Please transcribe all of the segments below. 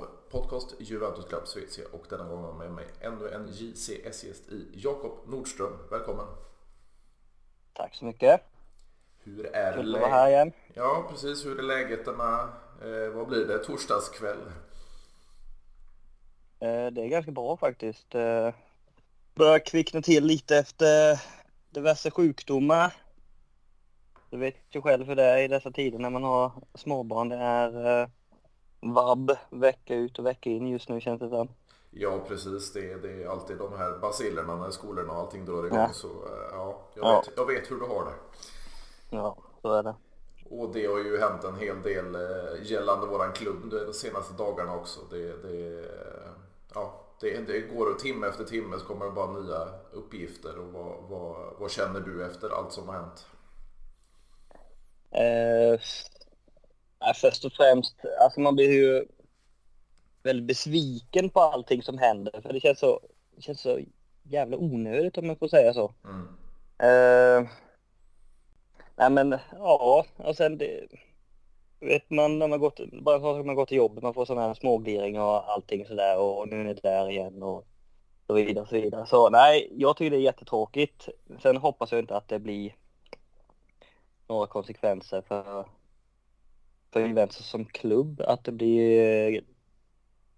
av podcast Juventus Club Svezia och denna gång har med mig ännu en JCS-gäst i Jakob Nordström. Välkommen! Tack så mycket! Hur är Kul att vara här igen. Ja, precis. Hur är läget denna, eh, vad blir det, torsdagskväll? Eh, det är ganska bra faktiskt. Eh, börjar kvickna till lite efter diverse sjukdomar. Du vet ju själv hur det är i dessa tider när man har småbarn. Det är eh, vabb vecka ut och vecka in just nu känns det som. Ja precis, det är, det är alltid de här basilerna när skolorna och allting drar igång. Ja. Så eh, ja, jag, Ja. Vet, jag vet hur du har det. Ja, så är det. Och det har ju hänt en hel del eh, gällande våran klubb de senaste dagarna också. Det, det, ja, det, det går och timme efter timme så kommer det bara nya uppgifter. Och vad, vad, vad känner du efter allt som har hänt? Eh, ja, först och främst, alltså man blir ju väldigt besviken på allting som händer. För det känns så, det känns så jävla onödigt om man får säga så. Mm. Eh, nej men ja, och sen det vet man när man gått, bara så att man går till jobbet, man får sådana här smågliringar och allting sådär och nu är det där igen och så vidare och så vidare. Så nej, jag tycker det är jättetråkigt. Sen hoppas jag inte att det blir några konsekvenser för, för Juventus som klubb, att det blir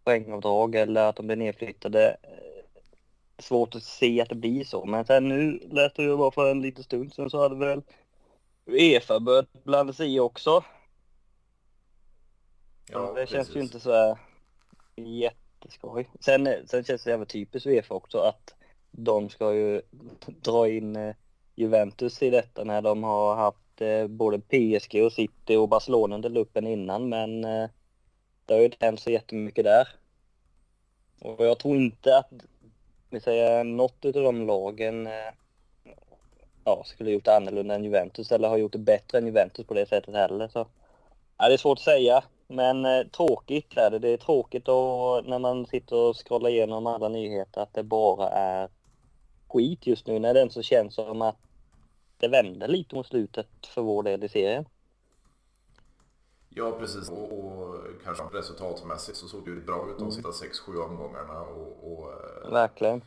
poängavdrag eller att de blir nedflyttade. Eh, Svårt att se att det blir så, men sen nu läste jag bara för en liten stund sedan så hade väl Uefa börjat blanda sig i också. Ja, det känns ju precis. inte så här jätteskoj. Sen, sen känns det jävla typiskt Uefa också att de ska ju dra in eh, Juventus i detta när de har haft eh, Eh, både PSG och City och Barcelona under luppen innan men eh, det har ju inte hänt så jättemycket där. Och jag tror inte att vi säger något av de lagen eh, ja, skulle gjort det annorlunda än Juventus eller har gjort det bättre än Juventus på det sättet heller. Så, ja, det är svårt att säga. Men eh, tråkigt är det. Det är tråkigt och när man sitter och scrollar igenom alla nyheter att det bara är skit just nu när det ändå så känns som att det vänder lite mot slutet för vår del i serien. Ja, precis. Och, och kanske resultatmässigt så såg det ju bra ut de sista 6-7 omgångarna. Och, och, eh, Verkligen.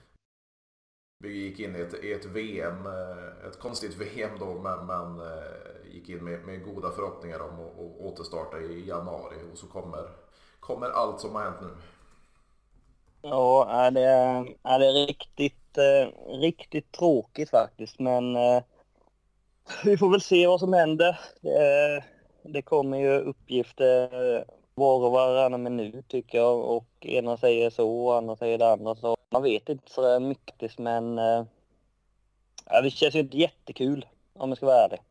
vi gick in i ett, i ett VM, eh, ett konstigt VM då, men, men eh, gick in med, med goda förhoppningar om att att återstarta i januari. Och så kommer, kommer allt som har hänt nu. Ja, är det, är det riktigt, riktigt tråkigt faktiskt. Men vi får väl se vad som händer. Det, det kommer ju uppgifter eh, var och varannan minut tycker jag. Och ena säger så och andra säger det andra. Så man vet inte så där mycket men eh, ja, det känns ju inte jättekul om jag ska vara ärlig.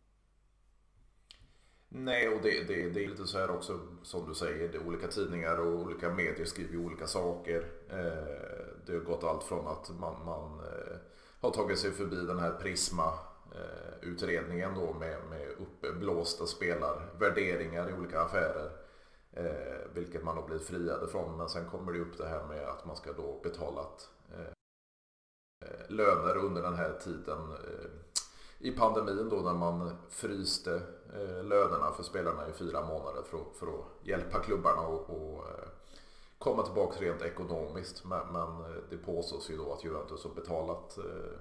Nej, och det, det, det är lite så här också som du säger. Det är olika tidningar och olika medier skriver ju olika saker. Det har gått allt från att man, man har tagit sig förbi den här Prisma Eh, utredningen då med, med uppblåsta spelarvärderingar i olika affärer. Eh, vilket man har blivit friade från. Men sen kommer det upp det här med att man ska då betalat eh, eh, löner under den här tiden eh, i pandemin då när man fryste eh, lönerna för spelarna i fyra månader för att, för att hjälpa klubbarna och, och eh, komma tillbaka rent ekonomiskt. Men, men det påstås ju då att Juventus har betalat eh,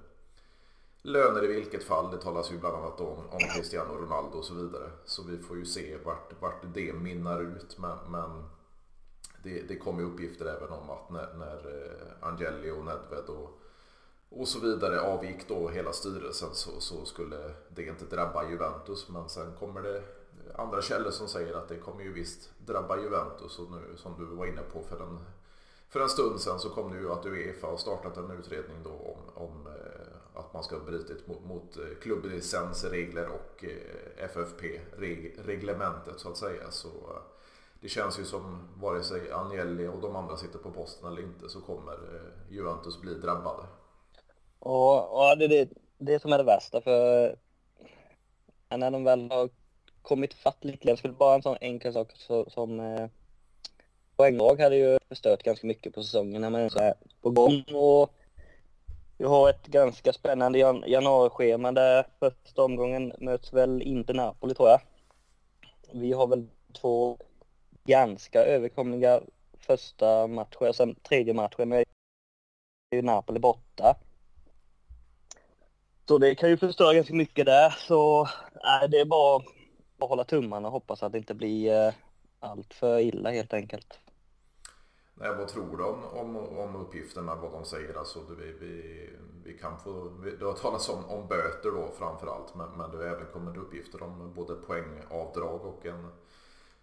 löner i vilket fall. Det talas ju bland annat om, om Cristiano Ronaldo och så vidare. Så vi får ju se vart, vart det minnar ut. Men, men det, det kommer ju uppgifter även om att när, när eh, Angeli och Nedved och och så vidare avgick då hela styrelsen så, så skulle det inte drabba Juventus. Men sen kommer det andra källor som säger att det kommer ju visst drabba Juventus. Och nu som du var inne på för en, för en stund sedan så kom det ju att Uefa har startat en utredning då om, om eh, att man ska ha brutit mot, mot eh, klubblicensregler och eh, FFP-reglementet så att säga. Så eh, det känns ju som vare sig Agnelli och de andra sitter på posten eller inte så kommer Juventus bli drabbade. Ja, och det är det, det som är det värsta för när de väl har kommit fatt lite grann, skulle bara en sån enkel sak så, som eh, hade ju förstört ganska mycket på säsongen när man är på gång och vi har ett ganska spännande jan januarischema där första omgången möts väl inte Napoli tror jag. Vi har väl två ganska överkomliga första matcher, sen tredje matchen är ju Napoli borta. Så det kan ju förstöra ganska mycket där. Så nej, det är bara att hålla tummarna och hoppas att det inte blir eh, allt för illa helt enkelt. Nej, vad tror du om, om, om uppgifterna, vad de säger? Alltså, vi, vi, vi kan få, det har talats om, om böter då framför allt, men, men det har även kommit uppgifter om både poängavdrag och en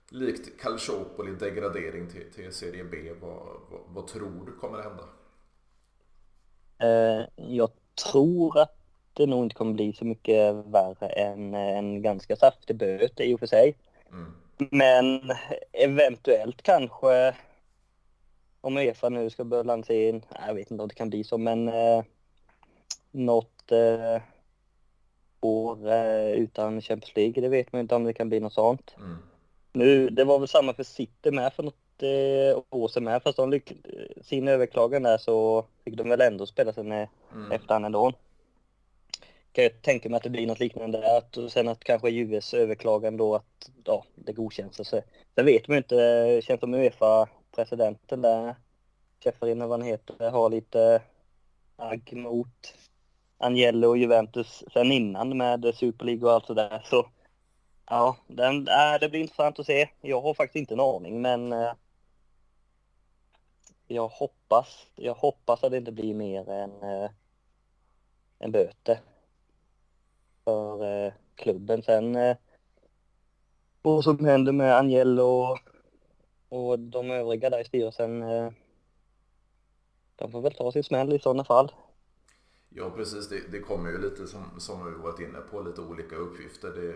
likt Calciopoli degradering till, till Serie B. Vad, vad, vad, tror du kommer hända? Eh, jag tror att det nog inte kommer bli så mycket värre än en ganska saftig böter i och för sig. Mm. Men eventuellt kanske om Uefa nu ska börja lansera in, jag vet inte om det kan bli så, men eh, något eh, år eh, utan Champions League, det vet man inte om det kan bli något sånt. Mm. Nu, det var väl samma för City med för något eh, år sedan med, fast de lyck sin överklagan där så fick de väl ändå spela sen eh, mm. efterhand ändå. Kan jag tänka mig att det blir något liknande där, att, och sen att kanske US överklagan då att ja, det godkänns. Så, sen vet man ju inte, det känns som Uefa presidenten där, Ceferin vad han heter, har lite agg mot ...Angelo och Juventus sen innan med Super League och allt sådär. Så ja, den, äh, det blir intressant att se. Jag har faktiskt inte en aning men äh, jag hoppas, jag hoppas att det inte blir mer än äh, en böter för äh, klubben. Sen äh, vad som händer med Angelo... och och de övriga där i styrelsen, eh, de får väl ta sin smäll i sådana fall. Ja precis, det, det kommer ju lite som, som vi varit inne på, lite olika uppgifter. Det,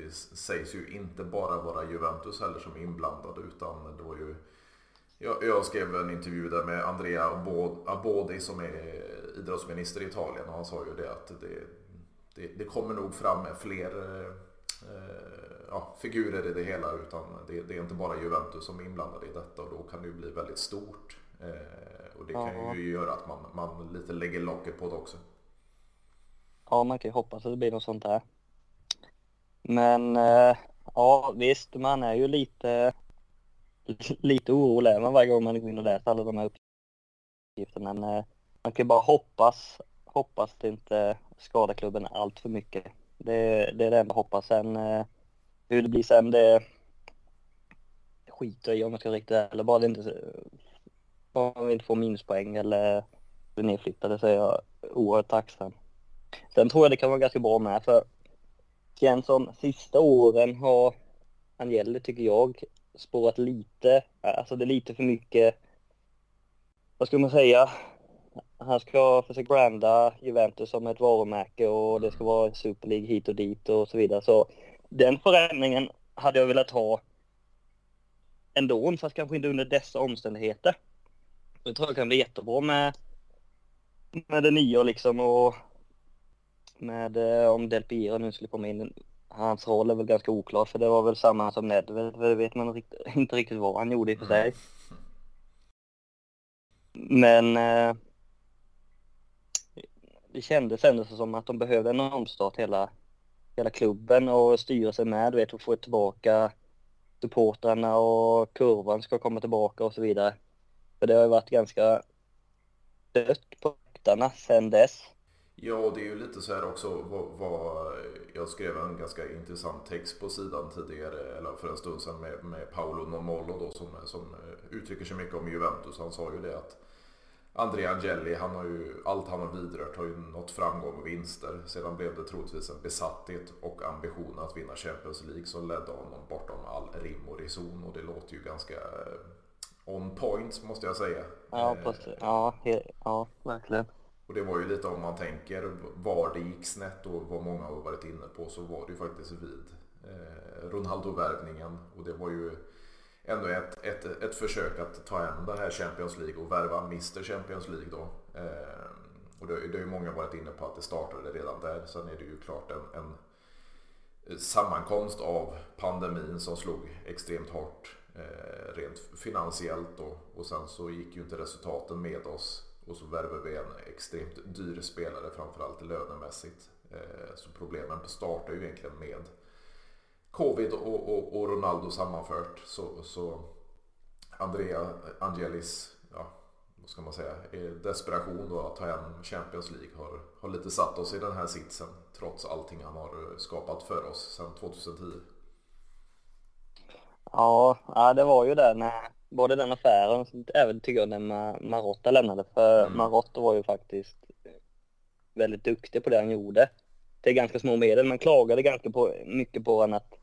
det sägs ju inte bara vara Juventus heller som är inblandade utan det var ju jag, jag skrev en intervju där med Andrea Abodi som är idrottsminister i Italien och han sa ju det att det, det, det kommer nog fram fler eh, eh ja, figurer i det hela utan det, det, är inte bara Juventus som är inblandade i detta och då kan det ju bli väldigt stort. Eh, och det kan ja. ju göra att man, man lite lägger locket på det också. Ja, man kan ju hoppas att det blir något sånt här. Men eh, ja, visst, man är ju lite, lite orolig man varje gång man går in och läser alla de här uppgifterna. Men eh, man kan ju bara hoppas, hoppas det inte skadar klubben allt för mycket. Det, det är det enda jag hoppas. Sen eh, hur det blir sen, det skiter i om jag ska riktigt eller bara det inte, bara vi inte får minuspoäng eller blir nedflyttade så är jag oerhört tacksam. Sen tror jag det kan vara ganska bra med för känns som sista åren har Angeli tycker jag spårat lite, alltså det är lite för mycket, vad ska man säga, han ska försöka branda Juventus som ett varumärke och det ska vara Super League hit och dit och så vidare. Så den förändringen hade jag velat ha ändå, fast kanske inte under dessa omständigheter. Jag tror jag kan bli jättebra med, med det nya liksom och med eh, om Del Piero nu skulle komma in. Hans roll är väl ganska oklar för det var väl samma som Nedved, det vet man inte riktigt vad han gjorde i och för sig. Men eh, det kändes ändå som att de behövde en omstart hela hela klubben och styrelsen med, du vet, och få tillbaka supportrarna och kurvan ska komma tillbaka och så vidare. För det har ju varit ganska dött på läktarna sedan dess. Ja, det är ju lite så här också vad, vad, jag skrev en ganska intressant text på sidan tidigare, eller för en stund sedan med, med Paolo Nomollo då som, som uttrycker sig mycket om Juventus. Han sa ju det att Andrea Angeli, han har ju, allt han har vidrört har ju nått framgång och vinster. Sedan blev det troligtvis en besatthet och ambition att vinna Champions League som ledde honom bortom all rim och reson och det låter ju ganska eh, on point måste jag säga. Ja, precis. Ja, ja, verkligen. Och det var ju lite om man tänker var det gick snett och vad många har varit inne på så var det ju faktiskt vid eh, Ronaldo-värvningen och det var ju ändå ett, ett, ett försök att ta hem det här Champions League och värva Mr Champions League då. Eh, och det, det har ju många varit inne på att det startade redan där. Sen är det ju klart en, en sammankomst av pandemin som slog extremt hårt eh, rent finansiellt då. Och sen så gick ju inte resultaten med oss och så värvade vi en extremt dyr spelare framförallt lönemässigt. Eh, så problemen startar ju egentligen med covid och, och, och, Ronaldo sammanfört så, så Andrea Angelis, ja, vad ska man säga, desperation då att ta hem Champions League har, har lite satt oss i den här sitsen trots allting han har skapat för oss sedan 2010. Ja, det var ju det när både den affären och även tycker jag när Marotta lämnade. För mm. Marotta var ju faktiskt väldigt duktig på det han gjorde. Till ganska små medel. Man klagade ganska på, mycket på honom att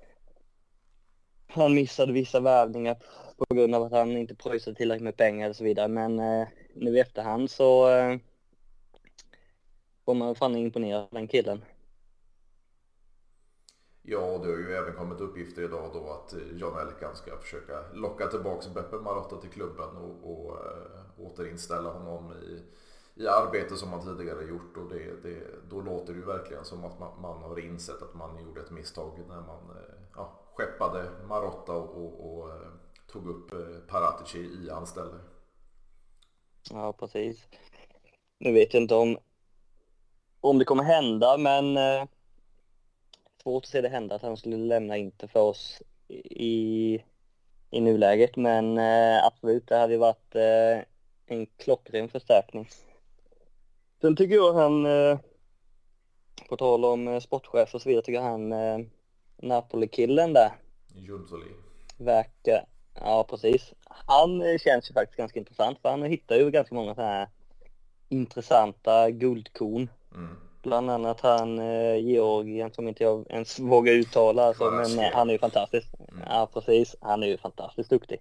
han missade vissa värvningar på grund av att han inte pröjsade tillräckligt med pengar och så vidare. Men eh, nu i efterhand så eh, får man fan imponera den killen. Ja, det har ju även kommit uppgifter idag då att eh, John Elkan ska försöka locka tillbaka Beppe Marotta till klubben och, och äh, återinställa honom i, i arbete som han tidigare gjort. Och det, det, då låter det ju verkligen som att man, man, har insett att man gjorde ett misstag när man äh, ja, skeppade Marotta och, och, och eh, tog upp eh, Paratici i anställning. Ja, precis. Nu vet jag inte om, om det kommer hända, men eh, svårt att se det hända att han skulle lämna Inter för oss i, i nuläget. Men eh, absolut, det hade ju varit eh, en klockren förstärkning. Sen tycker jag han, eh, på tal om eh, sportchef och så vidare, tycker jag han eh, Napoli-killen där. Junzoli. Verkar, ja precis. Han eh, känns ju faktiskt ganska intressant för han hittar ju ganska många så här intressanta guldkorn. Mm. Bland annat han eh, Georgien som inte jag ens vågar uttala. Alltså, men eh, han är ju fantastisk. Mm. Ja, precis. Han är ju fantastiskt duktig.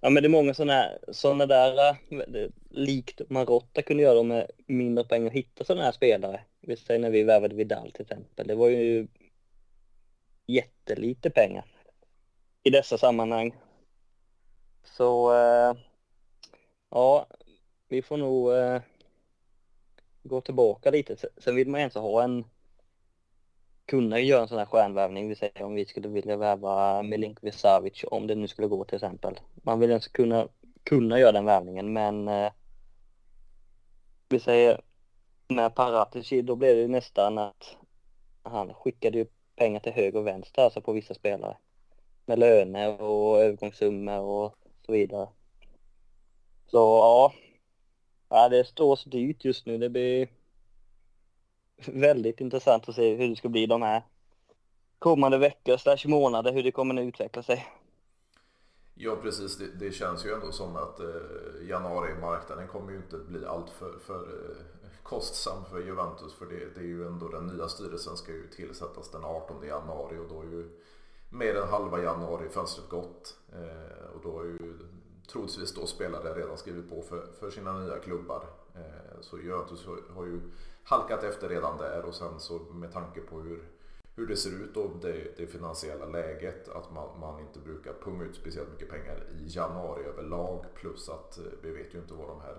Ja, men det är många sådana såna där, eh, likt Marotta kunde göra med mindre pengar hitta sådana här spelare. Vi säger när vi värvade Vidal till exempel. Det var ju jättelite pengar i dessa sammanhang. Så, eh, ja, vi får nog eh, gå tillbaka lite. Sen vill man ju inte ha en kunna göra en sån här stjärnvärvning, vi säger om vi skulle vilja värva Milinkovic Savic, om det nu skulle gå till exempel. Man vill ens kunna, kunna göra den värvningen, men eh, vi säger med Paratici, då blev det ju nästan att han skickade ju pengar till höger och vänster, alltså på vissa spelare. Med löner och övergångssummor och så vidare. Så ja, Ja, det står så dyrt just nu. Det blir väldigt intressant att se hur det ska bli de här kommande veckor slash månader, hur det kommer att utveckla sig. Ja precis, det, det, känns ju ändå som att eh, januari-marknaden kommer ju inte bli allt för, för eh, kostsam för Juventus för det, det, är ju ändå den nya styrelsen ska ju tillsättas den 18 januari och då är ju mer än halva januari fönstret gått eh, och då är ju troligtvis då spelare redan skrivit på för, för sina nya klubbar. Eh, så Juventus har ju halkat efter redan där och sen så med tanke på hur, hur det ser ut och det, det finansiella läget att man, man inte brukar punga ut speciellt mycket pengar i januari överlag plus att eh, vi vet ju inte vad de här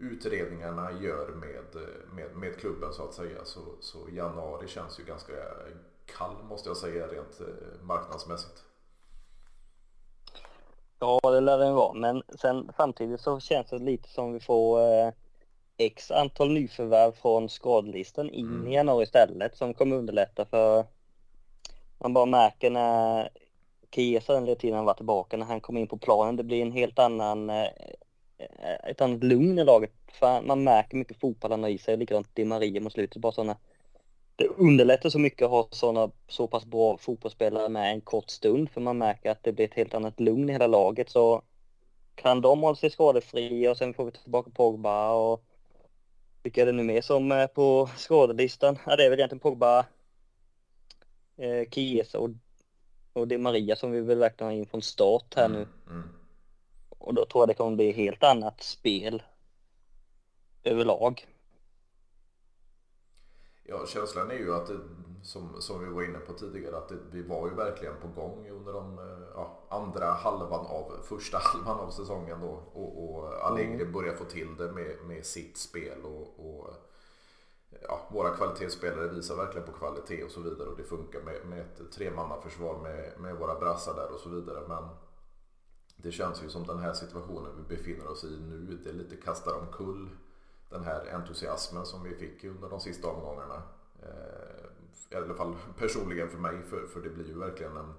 utredningarna gör med, med, med klubben så att säga. Så, så januari känns ju ganska kall måste jag säga rent eh, marknadsmässigt. Ja, det lär den vara. Men sen samtidigt så känns det lite som vi får eh, x antal nyförvärv från skadelistan in mm. i januari istället som kommer underlätta för man bara märker när Kiesa den tiden han var tillbaka när han kom in på planen. Det blir en helt annan eh, Eh, ett annat lugn i laget. För man märker mycket fotboll han har i sig. Likadant Di Maria mot slutet. Bara sådana det underlättar så mycket att ha sådana så pass bra fotbollsspelare med en kort stund för man märker att det blir ett helt annat lugn i hela laget så kan de hålla sig skadefria och sen får vi tillbaka Pogba och vilka är det nu mer som är på skadelistan? Ja det är väl egentligen Pogba, eh, Chiesa och, och det Maria som vi vill verkligen ha in från start här nu. Mm, mm. Och då tror jag det kommer bli helt annat spel överlag. Ja, känslan är ju att det, som, som vi var inne på tidigare, att det, vi var ju verkligen på gång under de eh, ja, andra halvan av, första halvan av säsongen då. Och, och Allegri mm. börjar få till det med, med sitt spel och, och ja, våra kvalitetsspelare visar verkligen på kvalitet och så vidare och det funkar med, med ett tremannaförsvar med, med våra brassar där och så vidare. Men det känns ju som den här situationen vi befinner oss i nu, det lite kastar omkull den här entusiasmen som vi fick under de sista omgångarna. Eh, I alla fall personligen för mig, för, för det blir ju verkligen en,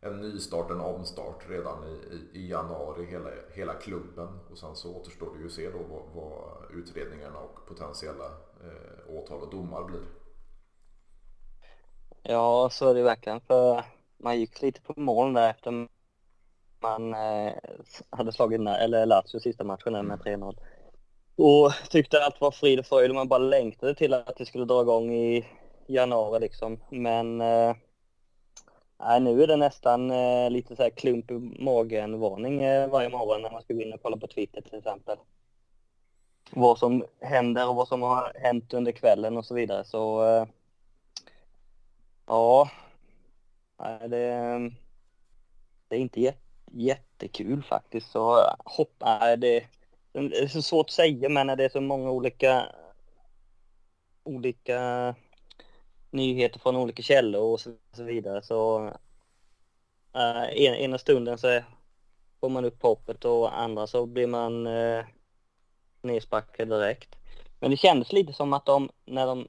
en nystart, en omstart redan i, i, i, januari, hela, hela klubben. Och sen så återstår det ju att se då vad, vad utredningarna och potentiella eh, åtal och domar blir. Ja, så är det verkligen. För man gick lite på moln där efter man eh, hade slagit eller Lazio sista matchen med 3-0. Och tyckte allt var frid och fröjd och man bara längtade till att det skulle dra igång i januari liksom. Men eh, nu är det nästan eh, lite så här klump i magen-varning eh, varje morgon när man ska gå in och kolla på Twitter till exempel. Vad som händer och vad som har hänt under kvällen och så vidare. Så eh, ja, det, det är inte jätte, jättekul faktiskt. Så hopp, det, det är så svårt att säga men det är så många olika olika nyheter från olika källor och så, vidare så äh, ena stunden så får man upp hoppet och andra så blir man eh, äh, nedsparkad direkt. Men det kändes lite som att de, när de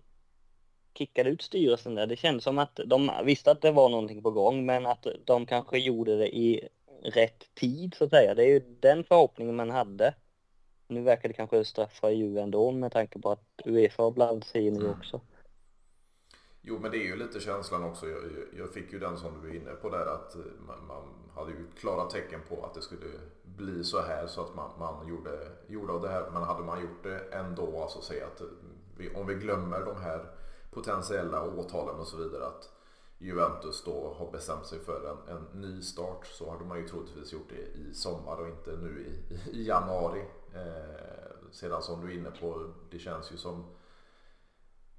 kickade ut styrelsen där, det kändes som att de visste att det var någonting på gång men att de kanske gjorde det i rätt tid så att säga. Det är ju den förhoppningen man hade. Nu verkar det kanske straffa Juve ändå med tanke på att Uefa har blandat sig i nu mm. också. Jo men det är ju lite känslan också. Jag, jag fick ju den som du är inne på där att man, man, hade ju klara tecken på att det skulle bli så här så att man, man gjorde, gjorde av det här. Men hade man gjort det ändå, alltså säga att vi, om vi glömmer de här potentiella åtalen och så vidare att Juventus då har bestämt sig för en, en ny start så hade man ju troligtvis gjort det i sommar och inte nu i, i januari. Eh, sedan som du är inne på, det känns ju som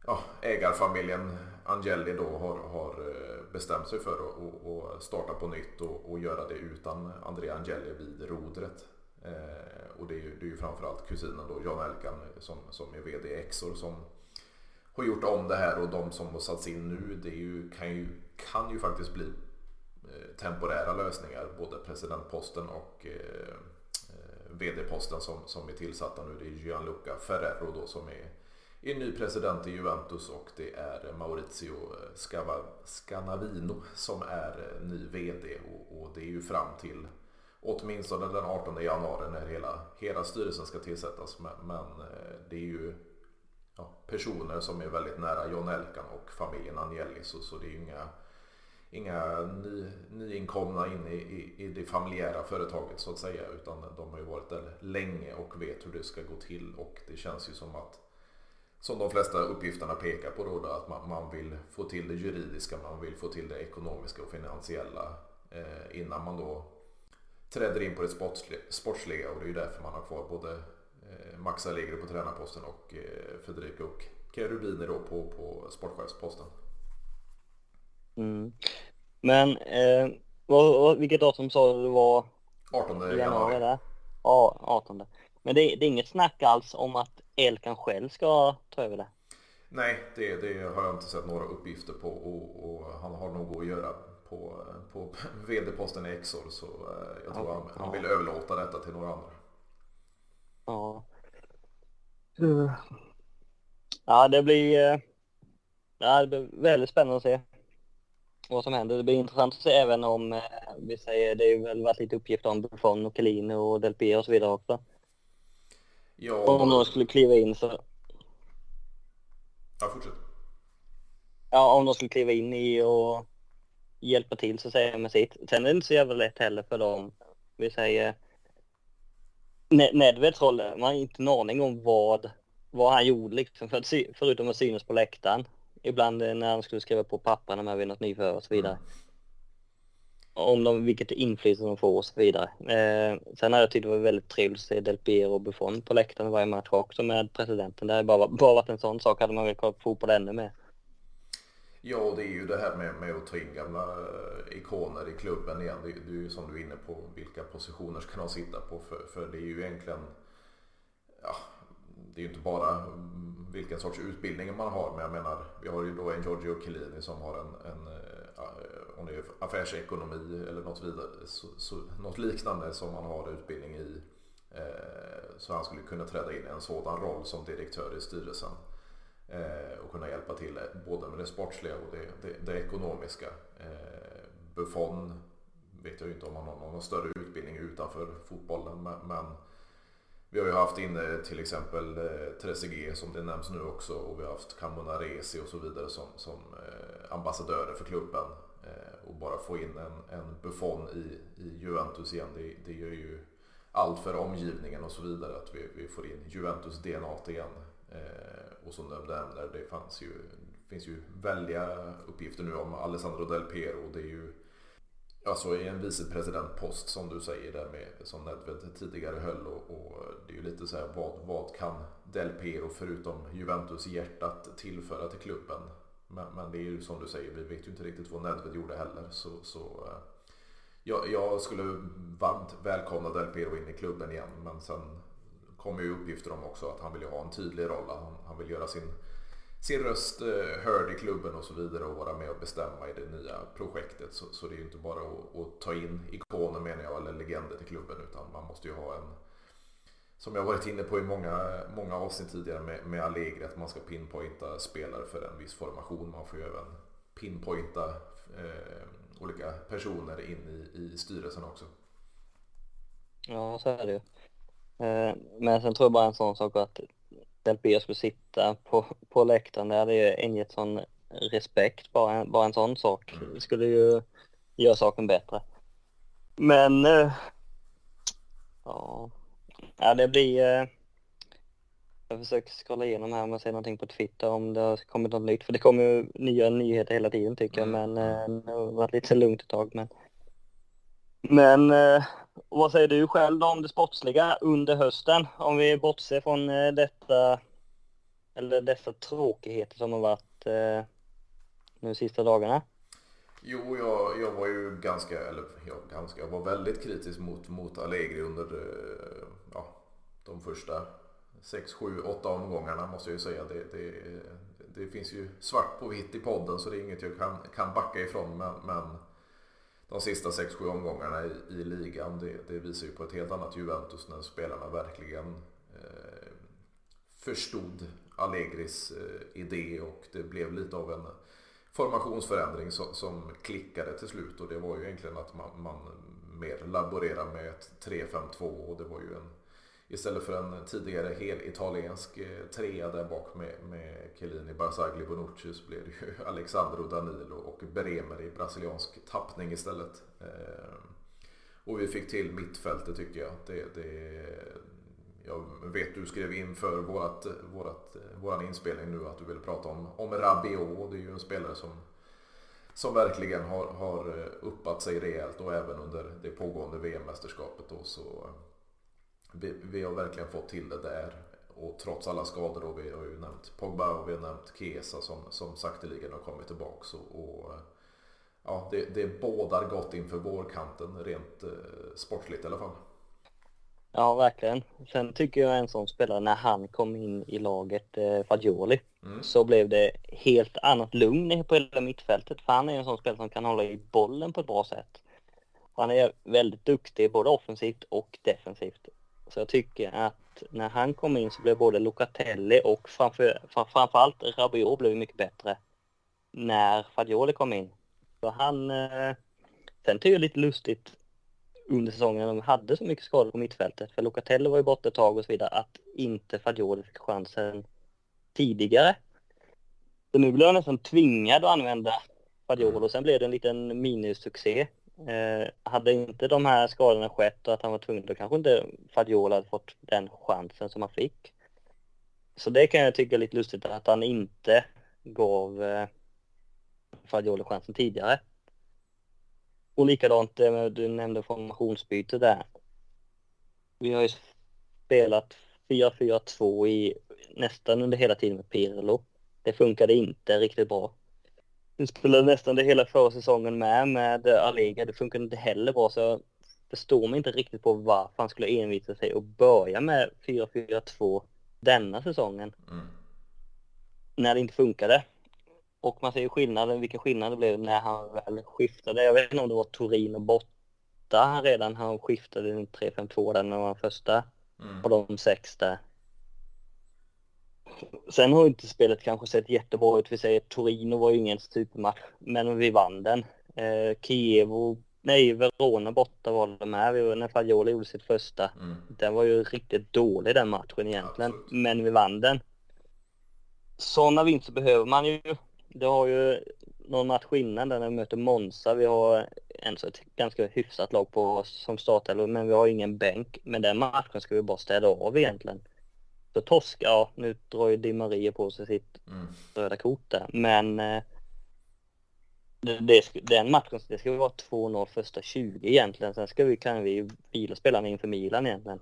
ja, ägarfamiljen Angeli då har, har eh, bestämt sig för att starta på nytt och, och, göra det utan Andrea Angeli vid rodret. Eh, och det är, ju, det är ju framförallt kusinen då, Jan Elkan, som, som är VD i Exor som har gjort om det här och de som har satts in nu det ju, kan, ju, kan ju faktiskt bli eh, temporära lösningar. Både presidentposten och eh, eh vd-posten som, som är tillsatta nu. Det är Gianluca Ferrero då som är, är ny president i Juventus och det är Maurizio Scava, Scanavino som är eh, ny vd och, och, det är ju fram till åtminstone den 18 januari när hela, hela styrelsen ska tillsättas. Men, men eh, det är ju ja, personer som är väldigt nära John Elkan och familjen Agnelli så, så det är inga, inga ny, nyinkomna in i, i, i, det familjära företaget så att säga utan de har ju varit där länge och vet hur det ska gå till och det känns ju som att som de flesta uppgifterna pekar på då, då att man, man, vill få till det juridiska, man vill få till det ekonomiska och finansiella eh, innan man då träder in på det sportsliga och det är ju därför man har kvar både Max Allegri på tränarposten och eh, Federico Cherubini då på, på sportchefsposten. Mm. Men eh, vad, vilket datum sa du det var? 18 januari. där? Ja, 18. Men det, det, är inget snack alls om att Elkan själv ska ta över det? Nej, det, det har jag inte sett några uppgifter på och, och han har nog att göra på, på vd-posten i Exor så eh, jag tror okay. han, han vill överlåta detta till några andra. Ja. Ja, det blir, eh, ja, det blir väldigt spännande att se vad som händer. Det blir intressant att se även om, eh, vi säger, det har väl varit lite uppgifter om Buffon och Chiellini och Del Piero och så vidare också. Ja. Om de skulle kliva in så... Ja, fortsätt. Ja, om de skulle kliva in i och hjälpa till så säger jag med sitt. Sen är det inte så jävla lätt heller för dem. Vi säger Nedveds roll, man har inte en aning om vad, vad han gjorde liksom, för att, förutom att synas på läktaren. Ibland när han skulle skriva på papperna med vid något nyförvärv och så vidare. Mm. Om de, vilket inflytande de får och så vidare. Eh, sen har jag tyckt det var väldigt trevligt att se Del Piero och Buffon på läktaren varje match också med presidenten. Det har bara, bara varit en sån sak. Hade man velat kolla på fotboll ännu mer. Ja, det är ju det här med, med att ta in gamla eh, ikoner i klubben igen. Det, det är ju som du är inne på, vilka positioner ska de sitta på? För, för det är ju egentligen, ja, det är ju inte bara mm, vilken sorts utbildning man har, men jag menar, vi har ju då en Giorgio Chiellini som har en, en eh, eh, om det är affärsekonomi eller något, vidare, så, så, något liknande som man har utbildning i. Så han skulle kunna träda in i en sådan roll som direktör i styrelsen. Eh, och kunna hjälpa till eh, både med det sportsliga och det, det, det ekonomiska. Eh, Buffon vet jag ju inte om han har någon större utbildning utanför fotbollen men vi har ju haft inne till exempel eh, Trezeguet som det nämns nu också och vi har haft Camonaresi och så vidare som, som eh, ambassadörer för klubben. Eh, och bara få in en, en Buffon i, i Juventus igen det, det gör ju allt för omgivningen och så vidare att vi, vi får in Juventus DNA igen. Eh, och som du nämner, det fanns ju, finns ju väldiga uppgifter nu om Alessandro Del Piero. Det är ju Alltså i en vicepresidentpost som du säger där med som Nedved tidigare höll och, och, det är ju lite så här vad, vad kan Del Piero förutom Juventus hjärtat tillföra till klubben? Men, men, det är ju som du säger, vi vet ju inte riktigt vad Nedved gjorde heller så, så eh, jag, jag, skulle varmt välkomna Del Piero in i klubben igen men sen kommer ju uppgifter om också att han vill ju ha en tydlig roll, han, han vill göra sin sin röst eh, hörd i klubben och så vidare och vara med och bestämma i det nya projektet. Så, så det är ju inte bara att, att, ta in ikoner menar jag, eller legender till klubben utan man måste ju ha en som jag varit inne på i många, många avsnitt tidigare med, med Allegri att man ska pinpointa spelare för en viss formation. Man får ju även pinpointa eh, olika personer in i, i styrelsen också. Ja, så är det ju men sen tror jag bara en sån sak att Del Pio skulle sitta på, på läktaren. Det hade ju ingett sån respekt. Bara en, bara en sån sak mm. skulle ju göra saken bättre. Men äh, ja, ja det blir äh, jag försöker scrolla igenom här om jag ser någonting på Twitter om det har kommit något nytt. För det kommer ju nya nyheter hela tiden tycker jag. Mm. Men det har varit lite lugnt ett tag. Men, men vad säger du själv om det sportsliga under hösten? Om vi bortser från eh, detta, eller dessa tråkigheter som har varit eh, nu sista dagarna. Jo, jag, jag var ju ganska, eller jag, ganska, jag var väldigt kritisk mot, mot Allegri under eh, ja, de första 6, 7, 8 omgångarna måste jag ju säga. Det, det, det finns ju svart på vitt i podden så det är inget jag kan, kan backa ifrån. Men, men de sista 6-7 omgångarna i, i ligan. Det, det, visar ju på ett helt annat Juventus när spelarna verkligen eh, förstod Allegris eh, idé och det blev lite av en formationsförändring som, som klickade till slut och det var ju egentligen att man, man mer laborerade med ett 3-5-2 och det var ju en Istället för en tidigare hel italiensk eh, trea där bak med, med Chiellini, Barzagli, Bonucci så blev det ju Alexandro Danilo och Bremer i brasiliansk tappning istället. Eh, och vi fick till mittfältet tycker jag. Det, det, jag vet du skrev in för vårat, vårat, eh, våran inspelning nu att du ville prata om, om Rabiot. Det är ju en spelare som, som verkligen har, har uppat sig rejält och även under det pågående VM-mästerskapet då så vi, vi, har verkligen fått till det där. Och trots alla skador då, vi har ju nämnt Pogba och vi har nämnt Kesa som, som sakteligen har kommit tillbaks. Och, och ja, det, det bådar gott inför vårkanten rent eh, sportsligt i alla fall. Ja, verkligen. Sen tycker jag en sån spelare, när han kom in i laget, eh, Fagioli, mm. så blev det helt annat lugn på hela mittfältet. För han är en sån spelare som kan hålla i bollen på ett bra sätt. Han är väldigt duktig både offensivt och defensivt. Så jag tycker att när han kom in så blev både Locatelli och framför, framförallt Rabiot blev mycket bättre när Fagioli kom in. Så han... Eh, sen tycker jag lite lustigt under säsongen när de hade så mycket skador på mittfältet, för Locatelli var ju borta ett tag och så vidare, att inte Fagioli fick chansen tidigare. Så nu blev han nästan tvingad att använda Fagioli och sen blev det en liten minisuccé Eh, hade inte de här skadorna skett och att han var tvungen, då kanske inte Fadiola hade fått den chansen som han fick. Så det kan jag tycka är lite lustigt att han inte gav eh, Fadiola chansen tidigare. Och likadant, du nämnde formationsbyte där. Vi har ju spelat 4-4-2 i nästan under hela tiden med Pirlo. Det funkade inte riktigt bra. Du spelade nästan det hela förra säsongen med, med Allega. Det funkade inte heller bra så jag förstår mig inte riktigt på varför han skulle envisa sig och börja med 4-4-2 denna säsongen. Mm. När det inte funkade. Och man ser ju skillnaden, vilken skillnad det blev när han väl skiftade. Jag vet inte om det var Torin och borta redan han skiftade 3-5-2 där när han var första. Mm. Och de sex där. Sen har inte spelet kanske sett jättebra ut. Vi säger Torino var ju ingen supermatch, men vi vann den. Eh, Kiev nej, Verona borta var de här när Fagioli gjorde sitt första. Mm. Den var ju riktigt dålig den matchen egentligen, Absolut. men vi vann den. Sådana vinster behöver man ju. Det har ju någon match innan där när vi möter Monza. Vi har en så ett ganska hyfsat lag på oss som startelva, men vi har ingen bänk. Men den matchen ska vi bara städa av egentligen. Så ja nu drar ju Di Maria på sig sitt mm. röda kort där. Men eh, det, den matchen, det ska vara 2-0 första 20 egentligen. Sen ska vi, kan vi vila spelarna inför Milan egentligen.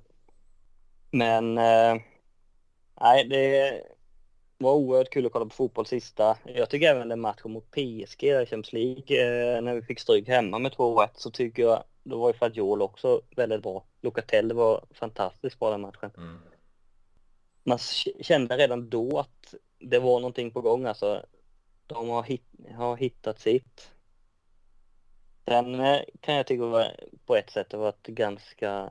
Men eh, nej, det var oerhört kul att kolla på fotboll sista. Jag tycker även den matchen mot PSG i Champions League, eh, när vi fick stryk hemma med 2-1 så tycker jag, då var ju Fadjol också väldigt bra. Locatelli var fantastiskt bra den matchen. Mm. Man kände redan då att det var någonting på gång alltså. De har, hit, har hittat sitt. Sen eh, kan jag tycka på ett sätt det varit ganska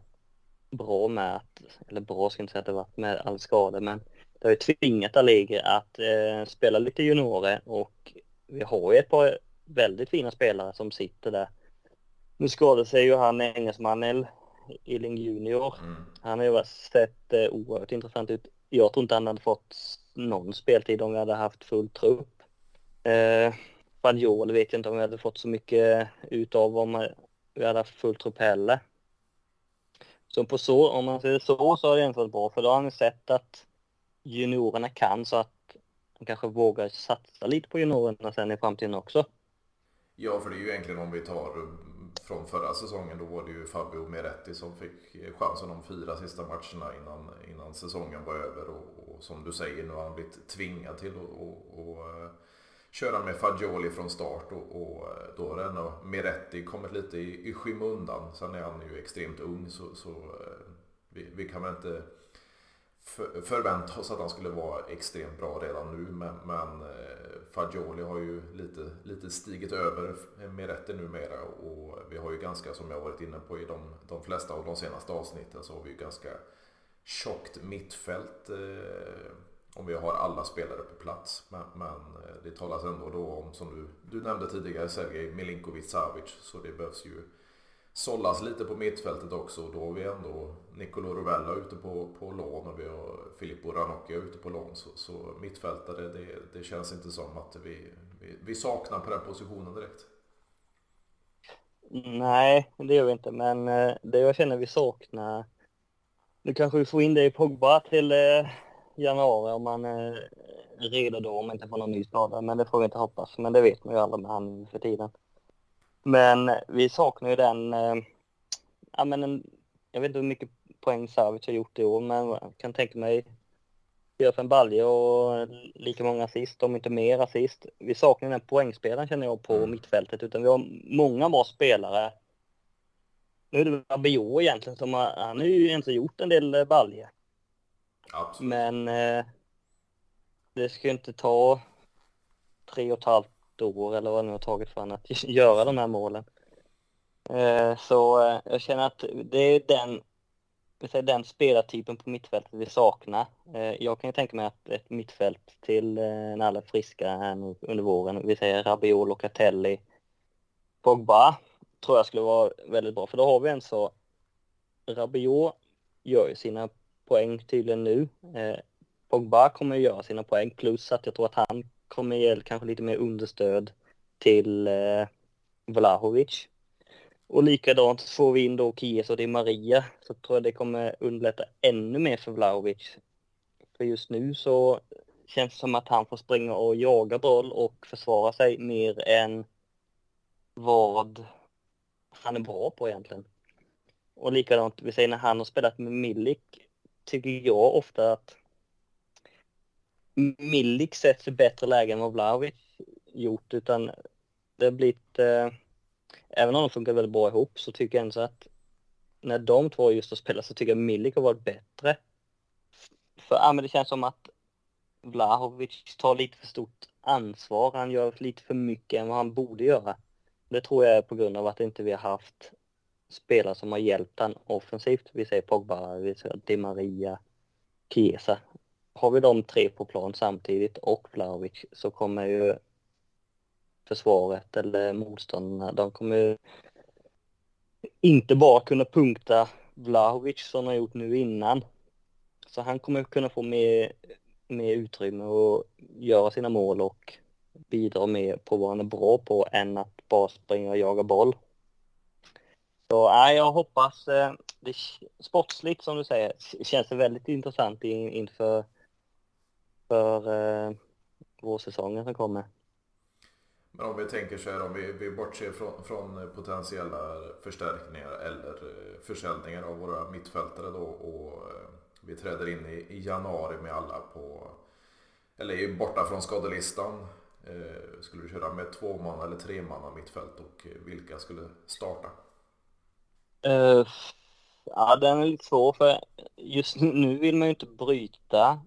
bra med att, eller bra ska jag inte säga att det varit med all skada, men det har ju tvingat Allegri att eh, spela lite juniorer och vi har ju ett par väldigt fina spelare som sitter där. Nu skadade sig ju han engelsmannen Illing Junior. Mm. Han har ju sett eh, oerhört intressant ut. Jag tror inte han hade fått någon speltid om vi hade haft full trupp. Eh, Fagiol vet jag inte om vi hade fått så mycket utav om vi hade haft full trupp heller. Så på så, om man säger så, så har det egentligen varit bra för då har han sett att juniorerna kan så att de kanske vågar satsa lite på juniorerna sen i framtiden också. Ja, för det är ju egentligen om vi tar från förra säsongen, då var det ju Fabio Meretti som fick chansen de fyra sista matcherna innan, innan säsongen var över. Och, och som du säger, nu har han blivit tvingad till att eh, köra med Fagioli från start och, och eh, då har ändå Meretti kommit lite i, i skymundan. Sen är han ju extremt ung så, så eh, vi, vi, kan väl inte för, förvänta oss att han skulle vara extremt bra redan nu. Men, men eh, Fagioli har ju lite, lite stigit över Meretti numera och vi har ju ganska, som jag varit inne på i de, de flesta av de senaste avsnitten, så har vi ju ganska tjockt mittfält. Eh, om vi har alla spelare på plats. Men, men eh, det talas ändå då om, som du, du nämnde tidigare, Sergej Milinkovic Savic. Så det behövs ju sållas lite på mittfältet också. Då har vi ändå Nicolo Rovella ute på, på lån och vi har Filippo Ranocchia ute på lån. Så, så mittfältare, det, det känns inte som att vi, vi, vi saknar på den positionen direkt. Nej, det gör vi inte. Men eh, det jag känner vi saknar nu kanske vi får in det i Pogba till eh, januari om man är eh, redo då, om inte får någon ny skada. Men det får vi inte hoppas. Men det vet man ju aldrig med han för tiden. Men vi saknar ju den, eh, ja men en, jag vet inte hur mycket poäng Savic har gjort i år, men jag kan tänka mig för en balja och lika många assist, om inte mer assist. Vi saknar den poängspelaren känner jag på mm. mittfältet, utan vi har många bra spelare. Nu är det Rabiot egentligen som har, han har ju inte gjort en del baljer. Absolut. Men eh, det ska ju inte ta tre och ett halvt år eller vad det nu har tagit för honom att göra de här målen. Eh, så eh, jag känner att det är den, säga, den spelartypen på mittfältet vi saknar. Eh, jag kan ju tänka mig att ett mittfält till när alla är friska här nu under våren, vi säger Rabiot, Locatelli, Pogba, tror jag skulle vara väldigt bra. För då har vi en så Rabiot gör ju sina poäng tydligen nu. Pogba kommer att göra sina poäng plus att jag tror att han kommer ge kanske lite mer understöd till eh, Vlahovic. Och likadant får vi in då Kies och Di Maria så tror jag det kommer underlätta ännu mer för Vlahovic. För just nu så känns det som att han får springa och jaga boll och försvara sig mer än vad han är bra på egentligen. Och likadant, vi säger när han har spelat med Milik tycker jag ofta att Milik sätts i bättre läge än vad Vlahovic gjort utan det har blivit, eh, även om de funkar väldigt bra ihop så tycker jag ändå att när de två just har spelat så tycker jag Milik har varit bättre. För ja, men det känns som att Vlahovic tar lite för stort ansvar. Han gör lite för mycket än vad han borde göra. Det tror jag är på grund av att inte vi har haft spelare som har hjälpt han offensivt. Vi säger Pogba, vi säger Di Maria, Chiesa har vi de tre på plan samtidigt och Vlahovic så kommer ju försvaret eller motståndarna, de kommer ju inte bara kunna punkta Vlahovic som har gjort nu innan. Så han kommer kunna få mer, mer utrymme och göra sina mål och bidra mer på vad han är bra på än att bara springa och jaga boll. Så nej, jag hoppas, eh, det, sportsligt som du säger, känns det väldigt intressant inför för eh, vårsäsongen som kommer. Men om vi tänker så här, om vi, vi bortser från, från potentiella förstärkningar eller eh, försäljningar av våra mittfältare då och eh, vi träder in i, i januari med alla på, eller borta från skadelistan. Eh, skulle du köra med två man eller tre man mittfält och vilka skulle starta? Uh, ja, den är lite svår för just nu vill man ju inte bryta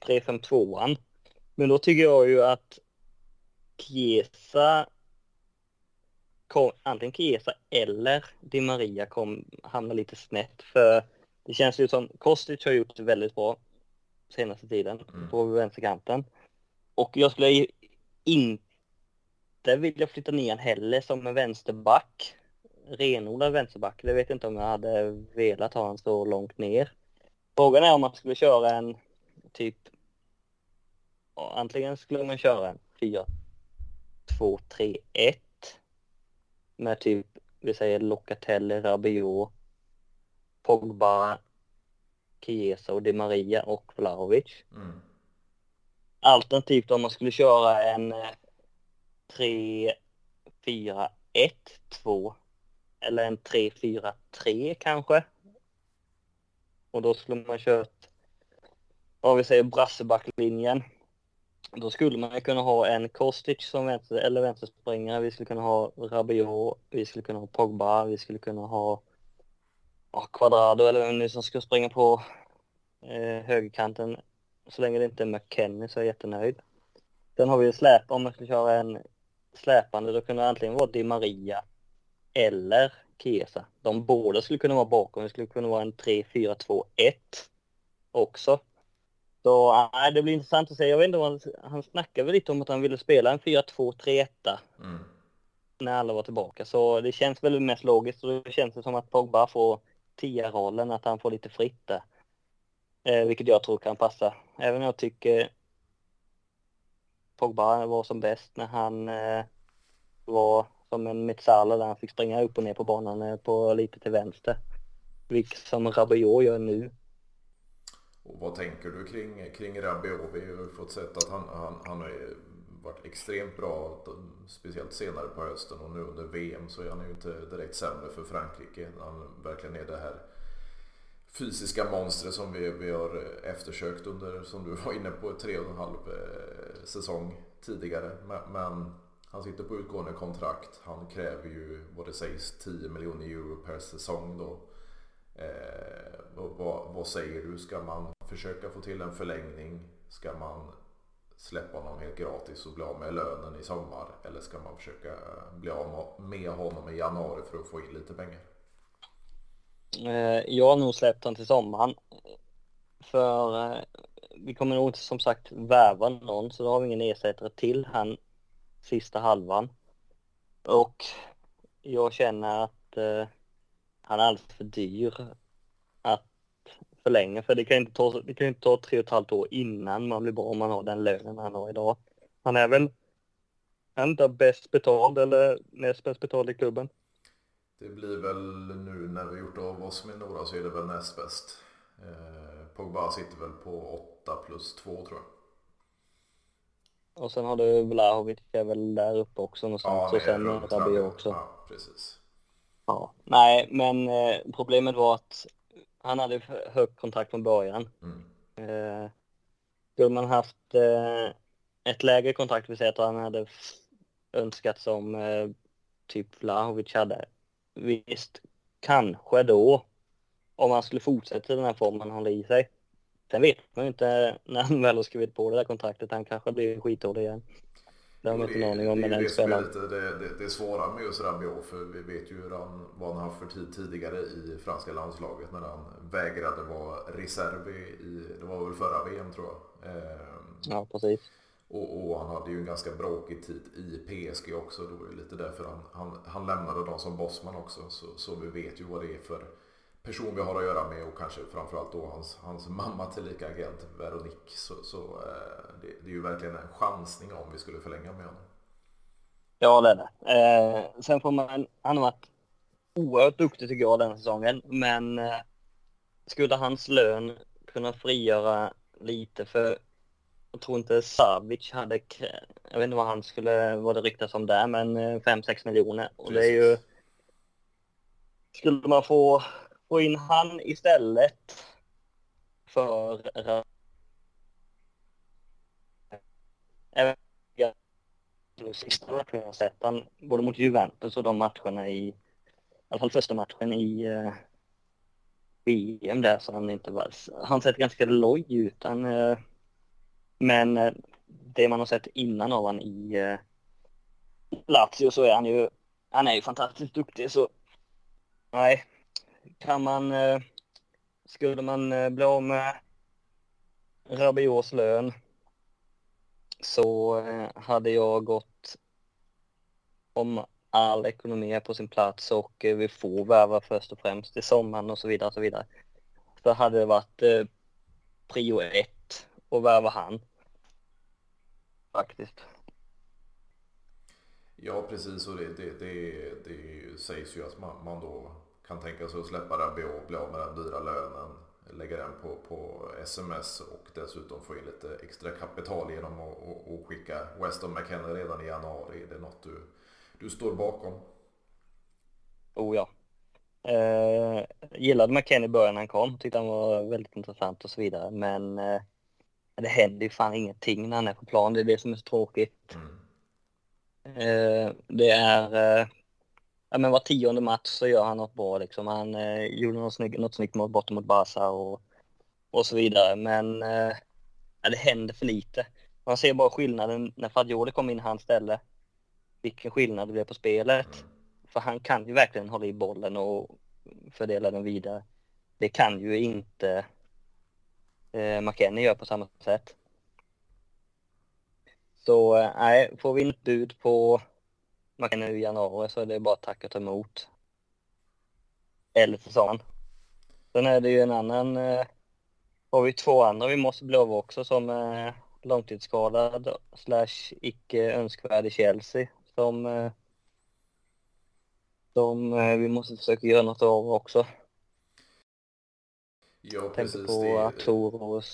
3-5-2an. Men då tycker jag ju att Chiesa kom, antingen Chiesa eller Di Maria kom, hamna lite snett för det känns ju som Kostic har gjort det väldigt bra senaste tiden mm. på vänsterkanten. Och jag skulle inte vilja flytta ner han heller som en vänsterback. Renodlad vänsterback. Det vet jag inte om jag hade velat ha han så långt ner. Frågan är om man skulle köra en typ antingen skulle man köra en 4 2 3 1 med typ vi säger Locatelli, Rabiot, Pogba, Chiesa och Di Maria och Vlahovic. Mm. Alternativt om man skulle köra en 3 4 1 2 eller en 3 4 3 kanske. Och då skulle man kört, om vi säger brassebacklinjen då skulle man kunna ha en Kostic som vänster, eller vänsterspringare, vi skulle kunna ha Rabiot, vi skulle kunna ha Pogba, vi skulle kunna ha ja, Quadrado eller vem nu som ska springa på eh, högerkanten. Så länge det inte är McKennie så är jag jättenöjd. Sen har vi släp, om man skulle köra en släpande, då kunde det antingen vara Di Maria eller Kesa. De båda skulle kunna vara bakom, det skulle kunna vara en 3-4-2-1 också. Så nej, det blir intressant att se. Jag vet inte han, han snackade väl lite om att han ville spela en 4-2-3-1 mm. när alla var tillbaka. Så det känns väl mest logiskt och det känns som att Pogba får 10-rollen, att han får lite fritt där. Eh, vilket jag tror kan passa. Även om jag tycker Pogba var som bäst när han eh, var som en Metsala där han fick springa upp och ner på banan eh, på lite till vänster. Vilket som Rabiot gör nu. Och vad tänker du kring, kring Rabiot? Vi har ju fått sett att han, han, han har varit extremt bra, speciellt senare på hösten och nu under VM så är han ju inte direkt sämre för Frankrike. Han verkligen är det här fysiska monstret som vi, vi har eftersökt under, som du var inne på, tre och en halv eh, säsong tidigare. Men, men han sitter på utgående kontrakt. Han kräver ju vad det sägs 10 miljoner euro per säsong då. Eh, vad, vad, säger du? Ska man försöka få till en förlängning? Ska man släppa honom helt gratis och bli av med lönen i sommar? Eller ska man försöka eh, bli av med honom i januari för att få in lite pengar? Eh, jag har nog släppt honom till sommaren. För eh, vi kommer nog inte som sagt värva någon så då har vi ingen ersättare till han sista halvan. Och jag känner att eh, han är alldeles för dyr förlänga för det kan inte ta, det kan inte ta tre och ett halvt år innan man blir bra om man har den lönen han har idag. Han är väl han inte bäst betald eller näst bäst betald i klubben. Det blir väl nu när vi gjort av oss med några så är det väl näst bäst. Eh, Pogba sitter väl på 8 plus 2 tror jag. Och sen har du Vlahovic är väl där uppe också någonstans. Ja, och sen Rabiot också. Ja, precis. Ja, nej, men eh, problemet var att han hade högt kontrakt från början. Mm. Eh, skulle man haft eh, ett lägre kontrakt, vill säga att han hade önskat som eh, typ Vlahovic hade. Visst, kanske då, om han skulle fortsätta i den här formen han håller i sig. Sen vet man ju inte när han väl har skrivit på det där kontraktet, han kanske blir skitdålig igen. Det har man inte en aning om med den spelaren. Det, det, det, svåra med just Rabiot för vi vet ju hur han, vad han haft för tid tidigare i franska landslaget när han vägrade vara reserv i, det var väl förra VM tror jag. Eh, ja precis. Och, och, han hade ju en ganska bråkig tid i PSG också. Det var ju lite därför han, han, han lämnade dem som bossman också. Så, så vi vet ju vad det är för person vi har att göra med och kanske framförallt då hans, hans mamma tillika agent Veronique. Så, så eh, det, det, är ju verkligen en chansning om vi skulle förlänga med honom. Ja det är det. Eh, sen får man, han har varit oerhört duktig tycker jag den säsongen. Men eh, skulle hans lön kunna frigöra lite för jag tror inte Savic hade, jag vet inte vad han skulle, vad det ryktas om där, men 5-6 eh, miljoner. Och det är ju, skulle man få, få in han istället för sista matchen jag sett han, både mot Juventus och de matcherna i, i alla fall första matchen i eh, uh, VM där så han inte var, han sett ganska loj ut. Han, uh, men uh, det man har sett innan av han i uh, Lazio så är han ju, han är ju fantastiskt duktig så nej, kan man, eh, skulle man eh, bli av med Rabiots lön så eh, hade jag gått om all ekonomi är på sin plats och vi får värva först och främst i sommaren och så vidare och så vidare. Så hade det varit eh, prio ett att värva han. Faktiskt. Ja precis och det, det, det, det sägs ju att man, man då kan tänka sig att släppa Rabiot, bli av med den dyra lönen, lägga den på, på sms och dessutom få in lite extra kapital genom att skicka Weston McKenna redan i januari. Är det något du du står bakom? Oh ja. Eh, gillade McKennie i början när han kom, tyckte han var väldigt intressant och så vidare. Men eh, det händer ju fan ingenting när han är på plan, det är det som är så tråkigt. Mm. Eh, det är, eh, ja men var tionde match så gör han något bra liksom. Han eh, gjorde något snyggt, något snyggt mot, borta mot Barca och, och så vidare. Men eh, ja, det händer för lite. Man ser bara skillnaden när Fagioli kom in i hans ställe vilken skillnad det blev på spelet. Mm. För han kan ju verkligen hålla i bollen och fördela den vidare. Det kan ju inte eh, McKennie göra på samma sätt. Så eh, nej, får vi inte bud på McKennie i januari så är det bara att tacka och ta emot. Eller sommaren. Sen är det ju en annan, eh, har vi två andra vi måste bli av också som är långtidsskadad slash icke önskvärd i Chelsea som, eh, som eh, vi måste försöka göra något av också. Ja, precis. Tänker på Artur och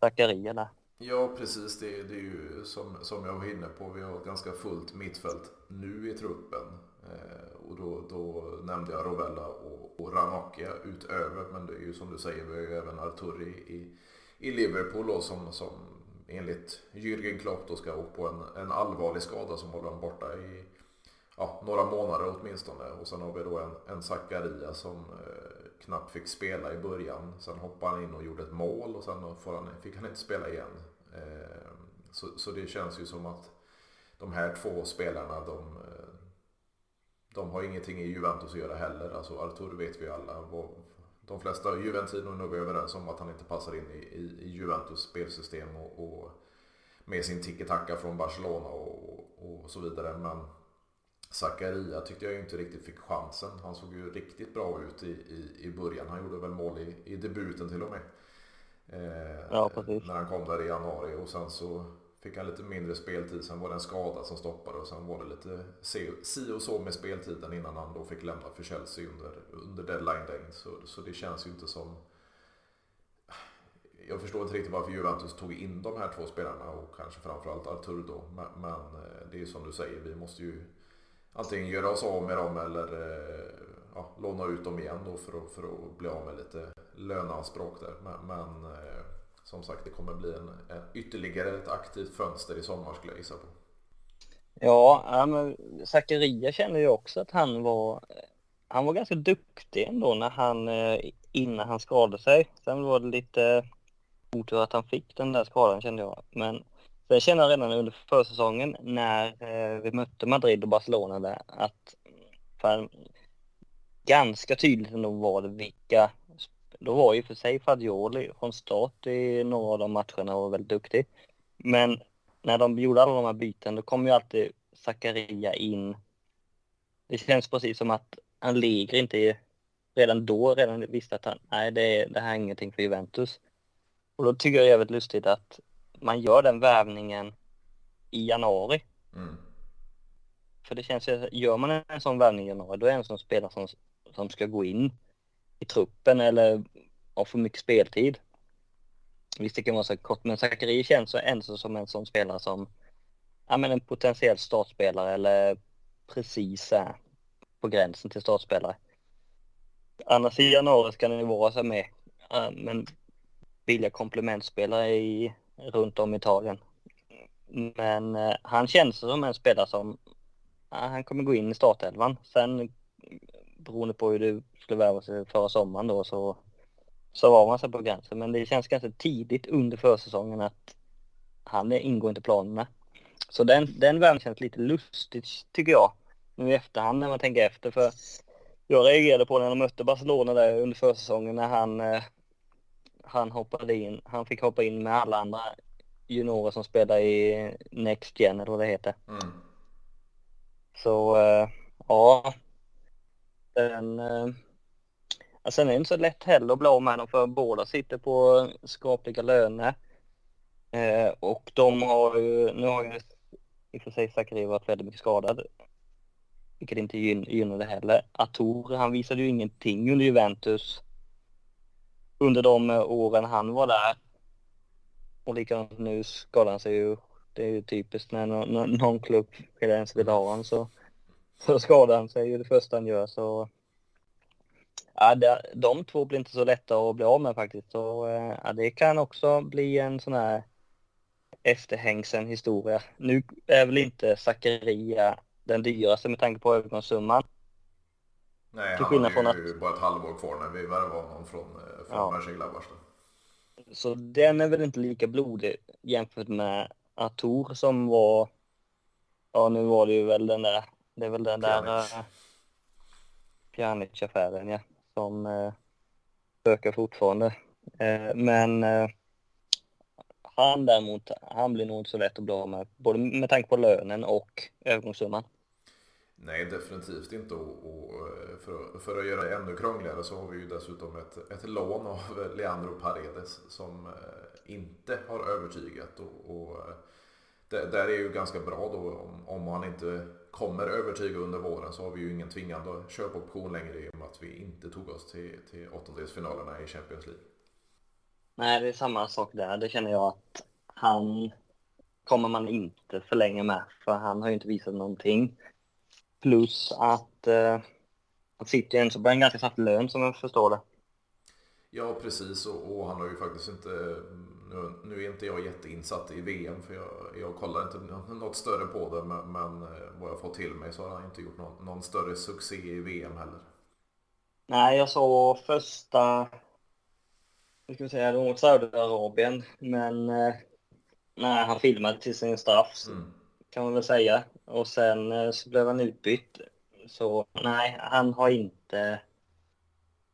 Zakaria där. Ja, precis. Det, det är ju som, som jag var inne på. Vi har ett ganska fullt mittfält nu i truppen. Eh, och då, då nämnde jag Rovella och, och Ranocchia utöver. Men det är ju som du säger, vi har ju även Arturi i, i, i Liverpool då, som, som enligt Jürgen Klopp då ska åka på en, en allvarlig skada som håller honom borta i ja, några månader åtminstone. Och sen har vi då en, en Zakaria som eh, knappt fick spela i början. Sen hoppade han in och gjorde ett mål och sen får han, fick han inte spela igen. Ehm, så, så det känns ju som att de här två spelarna de, eh, de har ingenting i Juventus att göra heller. Alltså Artur vet vi alla de flesta Juventino är nog överens om att han inte passar in i, i, i Juventus spelsystem och, och med sin tiki-taka från Barcelona och, och, så vidare. Men Zakaria tyckte jag inte riktigt fick chansen. Han såg ju riktigt bra ut i, i, i början. Han gjorde väl mål i, i debuten till och med. Eh, ja, när han kom där i januari och sen så fick han lite mindre speltid. Sen var det en skada som stoppade och sen var det lite si och så med speltiden innan han då fick lämna för Chelsea under, under deadline day. Så, så det känns ju inte som... Jag förstår inte riktigt varför Juventus tog in de här två spelarna och kanske framförallt Artur då. Men, men eh, det är som du säger, vi måste ju antingen göra oss av med dem eller eh, ja, låna ut dem igen då för att, för att bli av med lite löneanspråk där. Men, men eh, som sagt, det kommer bli en, en, ytterligare ett aktivt fönster i sommar skulle jag gissa på. Ja, men Zakaria känner ju också att han var, han var ganska duktig ändå när han, eh, innan han skadade sig. Sen var det lite otur att han fick den där skadan kände jag. Men Sen kände jag redan under försäsongen när eh, vi mötte Madrid och Barcelona där att fan, ganska tydligt ändå var det vilka, då var ju för sig Fagioli från start i några av de matcherna och var väldigt duktig. Men när de gjorde alla de här byten då kom ju alltid Zakaria in. Det känns precis som att Allegri inte redan då redan visste att han, nej det, det här är ingenting för Juventus. Och då tycker jag det är jävligt lustigt att man gör den värvningen i januari. Mm. För det känns ju, gör man en sån värvning i januari, då är det en sån spelare som, som ska gå in i truppen eller ha för mycket speltid. Visst, det kan vara så kort, men Sakari känns ändå som en sån spelare som, ja men en potentiell startspelare eller precis är på gränsen till startspelare. Annars i januari ska ni vara så med, men billiga komplementspelare i, runt om i Italien. Men eh, han känns som en spelare som, ja, han kommer gå in i startelvan. Sen beroende på hur det skulle värva sig förra sommaren då så, så var man sig på gränsen. Men det känns ganska tidigt under försäsongen att han ingår inte i planerna. Så den, den värvningen känns lite lustigt tycker jag. Nu i efterhand när man tänker efter för jag reagerade på när de mötte Barcelona där under försäsongen när han eh, han hoppade in, han fick hoppa in med alla andra juniorer som spelar i Next Gen eller vad det heter. Mm. Så uh, ja, Sen, eh, ja, sen är det inte så lätt heller att bli av med dem för båda sitter på skapliga löner. Eh, och de har ju, nu har ju i och för sig Zachary varit väldigt mycket skadad. Vilket inte gynnade heller. Ator, han visade ju ingenting under Juventus under de eh, åren han var där. Och likadant nu skadar han sig ju. Det är ju typiskt när någon, någon klubb ens vill ha honom så, så skadar han sig ju det första han gör. Så ja, det, de två blir inte så lätta att bli av med faktiskt. Så ja, det kan också bli en sån här efterhängsen historia. Nu är väl inte Zakaria den dyraste med tanke på övergångssumman. Nej, Till han har ju att... bara ett halvår kvar när vi värvade honom från, eh, från ja. Mönchengladbach. Så den är väl inte lika blodig jämfört med Ator som var, ja nu var det ju väl den där, det är väl den Pjanic. där uh, Pjanic-affären ja, som uh, ökar fortfarande. Uh, men uh, han däremot, han blir nog inte så lätt att bli av med, både med tanke på lönen och övergångssumman. Nej, definitivt inte. Och, och för, för, att göra det ännu krångligare så har vi ju dessutom ett, ett lån av Leandro Paredes som eh, inte har övertygat. Och, och eh, det, där är ju ganska bra då om, om han inte kommer övertyga under våren så har vi ju ingen tvingande köpoption längre i och med att vi inte tog oss till, till åttondelsfinalerna i Champions League. Nej, det är samma sak där. Det känner jag att han kommer man inte förlänga med för han har ju inte visat någonting. Plus att eh, han sitter ju ändå på en ganska saftig lön som jag förstår det. Ja precis och, och, han har ju faktiskt inte, nu, nu, är inte jag jätteinsatt i VM för jag, jag kollar inte något större på det men, men eh, vad jag fått till mig så har han inte gjort någon, någon större succé i VM heller. Nej jag såg första, hur ska vi säga, mot Saudiarabien men eh, nej han filmade till sin straff. Mm kan man väl säga. Och sen eh, så blev han utbytt. Så nej, han har inte,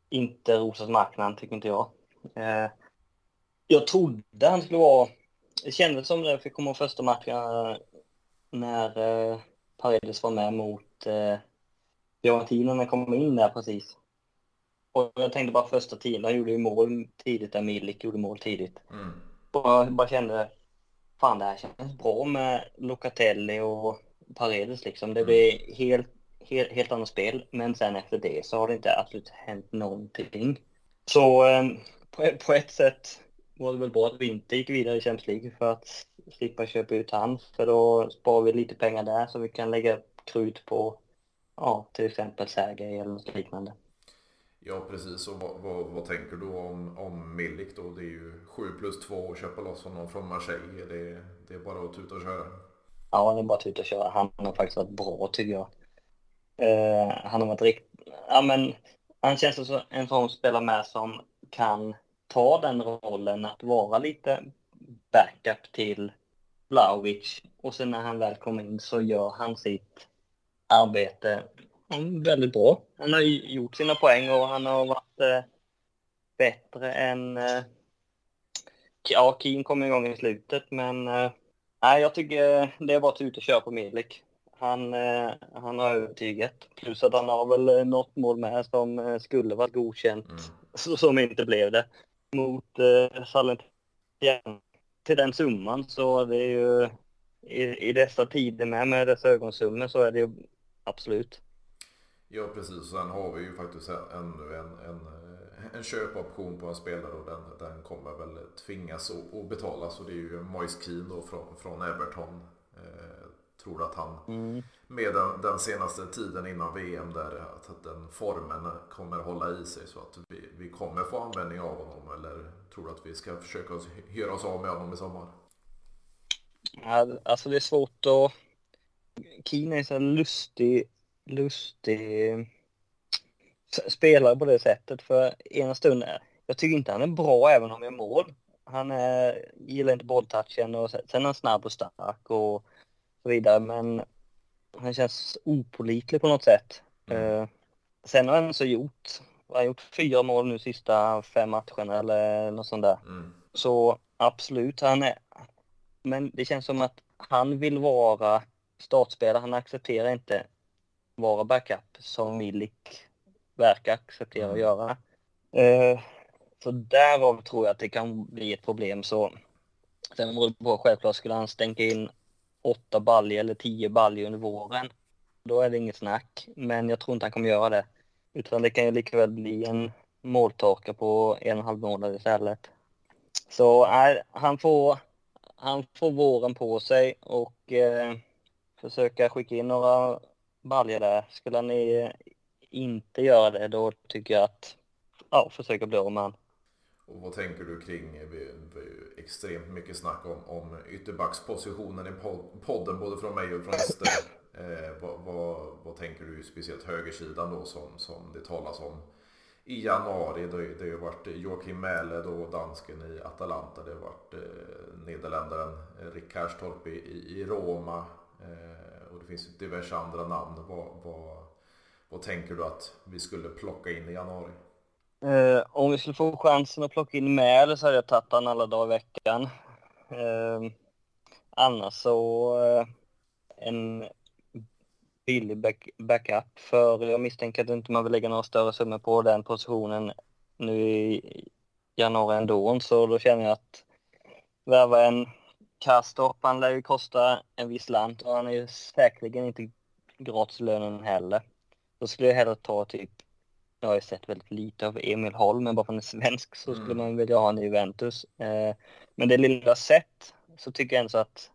inte rosat marknaden tycker inte jag. Eh, jag trodde han skulle vara, det kändes som det, för jag kommer ihåg första matchen eh, när eh, Paredes var med mot eh, Fiorentina när kom in där precis. Och jag tänkte bara första tiden, han gjorde ju mål tidigt där Milik gjorde mål tidigt. Mm. Bara, bara kände, fan det här känns bra med Locatelli och Paredes liksom. Det mm. blir helt, helt, helt annat spel. Men sen efter det så har det inte absolut hänt någonting. Så eh, på, på ett sätt var det väl bra att vi inte gick vidare i Champions League för att slippa köpa ut han. För då sparar vi lite pengar där så vi kan lägga krut på ja, till exempel Sergej eller något liknande. Ja precis, och vad, vad, vad, tänker du om, om Milik då? Det är ju 7 plus 2 och köpa loss honom från Marseille. Det, det är bara att tuta och köra. Ja, det är bara att tuta och köra. Han har faktiskt varit bra tycker jag. Uh, han har varit riktigt... Ja men, han känns som en sån spelare med som kan ta den rollen att vara lite backup till Blaovic och sen när han väl kommer in så gör han sitt arbete väldigt bra. Han har gjort sina poäng och han har varit eh, bättre än... Eh, ja, Keen kom igång i slutet men eh, nej, jag tycker det är bara att ut och köra på Milik. Han, eh, han har övertygat. Plus att han har väl något mål med som eh, skulle varit godkänt, mm. som inte blev det. Mot eh, Salentino. Till den summan så det är ju i, i dessa tider med, med dessa ögonsummor så är det ju absolut. Ja precis, sen har vi ju faktiskt ännu en, en, en köpoption på en spelare och den, den kommer väl tvingas att betala, så det är ju Moise Keane då från, från Everton. Eh, Tror att han mm. med den, den, senaste tiden innan VM där att, att den formen kommer hålla i sig så att vi, vi kommer få användning av honom eller tror du att vi ska försöka göra oss av med honom i sommar? Ja, alltså det är svårt att... Kina är så lustig, lustig spelare på det sättet för ena stunden. Jag tycker inte han är bra även om han är mål. Han är, gillar inte bolltouchen och sen är han snabb och stark och så vidare men han känns opolitlig på något sätt. Mm. Uh, sen har han så gjort, han har gjort fyra mål nu sista fem matcherna eller något sånt där. Mm. Så absolut, han är, men det känns som att han vill vara startspelare. Han accepterar inte vara backup som Milik verkar acceptera mm. att göra. Uh, så därav tror jag att det kan bli ett problem. Så sen beror det på självklart skulle han stänka in åtta baljer eller tio baljer under våren. Då är det inget snack. Men jag tror inte han kommer göra det. Utan det kan ju lika väl bli en måltorka på en och en halv månad istället. Så nej, han får han får våren på sig och eh, försöka skicka in några baljor där. Skulle han inte göra det, då tycker jag att, ja, försöka bli av med honom. Och vad tänker du kring, eh, vi, vi, extremt mycket snack om, om ytterbackspositionen i podden, både från mig och från Ester. Eh, vad, vad, vad, tänker du speciellt högersidan då som, som det talas om? i januari. Det, det har ju varit Joakim Mähle då, dansken i Atalanta. Det har varit eh, nederländaren eh, Rick Karstorp i, i, Roma. Eh, och det finns diverse andra namn. Vad, vad, vad tänker du att vi skulle plocka in i januari? Eh, om vi skulle få chansen att plocka in Mähle så hade jag tagit han alla dagar i veckan. Eh, annars så eh, en billig back, backup. För jag misstänker att inte man vill lägga några större summor på den positionen nu i januari ändå. Så då känner jag att värva en Kastorp, han lär ju kosta en viss lant och han är ju säkerligen inte gratislönen heller. Då skulle jag hellre ta typ, jag har ju sett väldigt lite av Emil Holm, men bara för att han är svensk så skulle mm. man vilja ha en i Juventus. Eh, men det lilla sett så tycker jag ändå att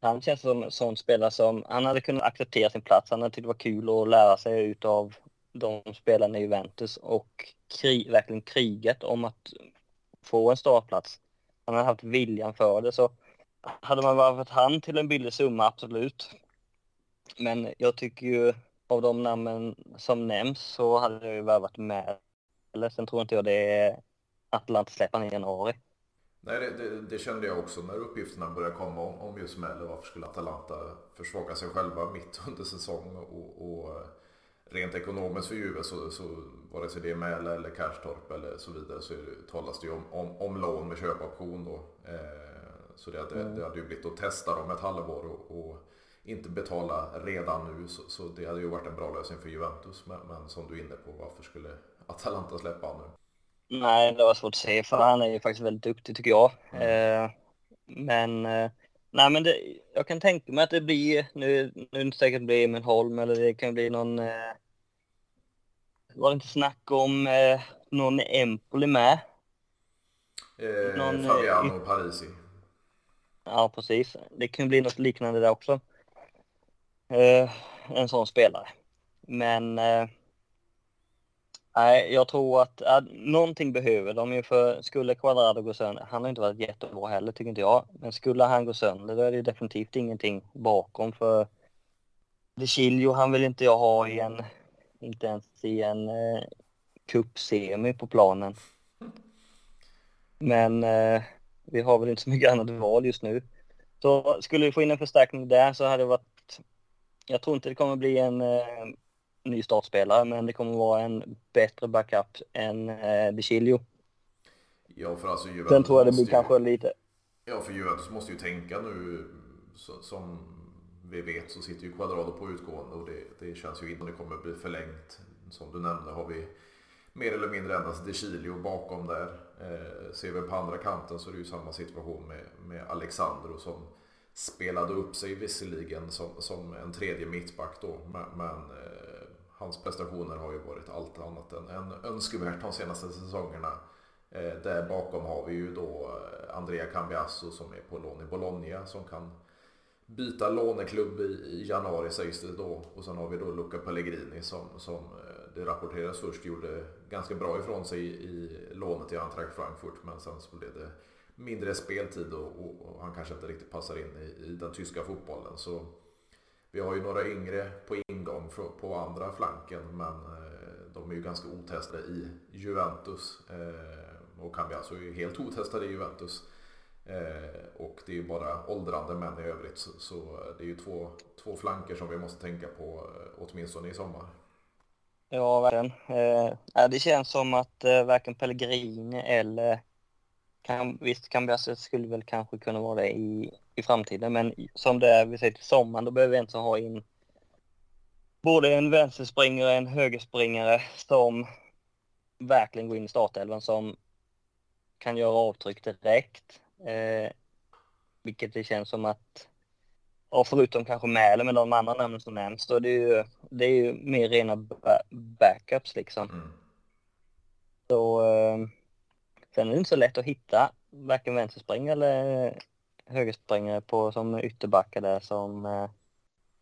han känns som en sån spelare som, han hade kunnat acceptera sin plats. Han hade tyckt det var kul att lära sig utav de spelarna i Juventus och krig, verkligen kriget om att få en startplats. Han hade haft viljan för det så hade man varit han till en billig summa, absolut. Men jag tycker ju av de namnen som nämns så hade jag ju värvat med. Eller sen tror inte jag det är Atlanta släpper i januari. Nej, det, det, det, kände jag också när uppgifterna började komma om, om just Mäle. Varför skulle Atalanta försvaga sig själva mitt under säsong och, och rent ekonomiskt för Juve så, så vare sig det är Mäle eller Karstorp eller så vidare så talas det ju om, om, om lån med köpoption då. Eh, så det hade, mm. det hade ju blivit att testa dem ett halvår och, och inte betala redan nu så, så, det hade ju varit en bra lösning för Juventus. Men, men som du är inne på, varför skulle Atalanta släppa honom nu? Nej, det var svårt att se för han är ju faktiskt väldigt duktig tycker jag. Mm. Eh, men eh, nej, men det, jag kan tänka mig att det blir, nu, nu är det säkert blir Emil Holm eller det kan bli någon, eh, var det inte snack om eh, någon Empoli med? Eh, någon, Fabiano Parisi. Ja, precis. Det kan bli något liknande där också. Eh, en sån spelare. Men eh, Nej, jag tror att äh, någonting behöver de ju för skulle Quadrado gå sönder, han har inte varit jättebra heller tycker inte jag, men skulle han gå sönder då är det definitivt ingenting bakom för De Chilio, han vill inte jag ha i en, inte ens i en eh, cupsemi på planen. Men eh, vi har väl inte så mycket annat val just nu. Så skulle vi få in en förstärkning där så hade det varit... Jag tror inte det kommer bli en eh, ny startspelare, men det kommer vara en bättre backup än eh, DeCilio. Ja, för alltså Juventus Sen tror jag det blir ju, kanske lite... Ja, för Juventus måste ju tänka nu så, som vi vet så sitter ju Quadrado på utgående och det, det känns ju inte det kommer bli förlängt. Som du nämnde har vi mer eller mindre endast DeCilio bakom där. Eh, ser vi på andra kanten så är det ju samma situation med, med Alexandro som spelade upp sig visserligen som, som en tredje mittback då. Men, eh, hans prestationer har ju varit allt annat än, än önskvärt de senaste säsongerna. Eh, där bakom har vi ju då eh, Andrea Cambiasso som är på lån i Bologna som kan byta låneklubb i, i januari sägs det då. Och sen har vi då Luca Pellegrini som, som eh, det rapporteras först gjorde ganska bra ifrån sig i, i lånet i Eintracht Frankfurt. Men sen så blev det mindre speltid och, och, och han kanske inte riktigt passar in i, i, den tyska fotbollen. Så vi har ju några yngre på ingång för, på andra flanken men eh, de är ju ganska otestade i Juventus. Eh, och kan vi alltså är helt otestade i Juventus. Eh, och det är ju bara åldrande män i övrigt. Så, så, eh, det är ju två, två flanker som vi måste tänka på eh, åtminstone i sommar. Ja, verkligen. Eh, det känns som att eh, varken Pellegrini eller kan, visst, Cambiaset skulle väl kanske kunna vara det i, i framtiden, men som det är, vi säger till sommaren, då behöver vi inte ha in både en vänsterspringare och en högerspringare som verkligen går in i startelvan, som kan göra avtryck direkt. Eh, vilket det känns som att, ja, förutom kanske Mäler med de andra namnen som nämns, då är det ju, det är ju mer rena backups liksom. Mm. Så eh, sen är det inte så lätt att hitta varken vänsterspringare eller högerspringare på som ytterbackar där som eh,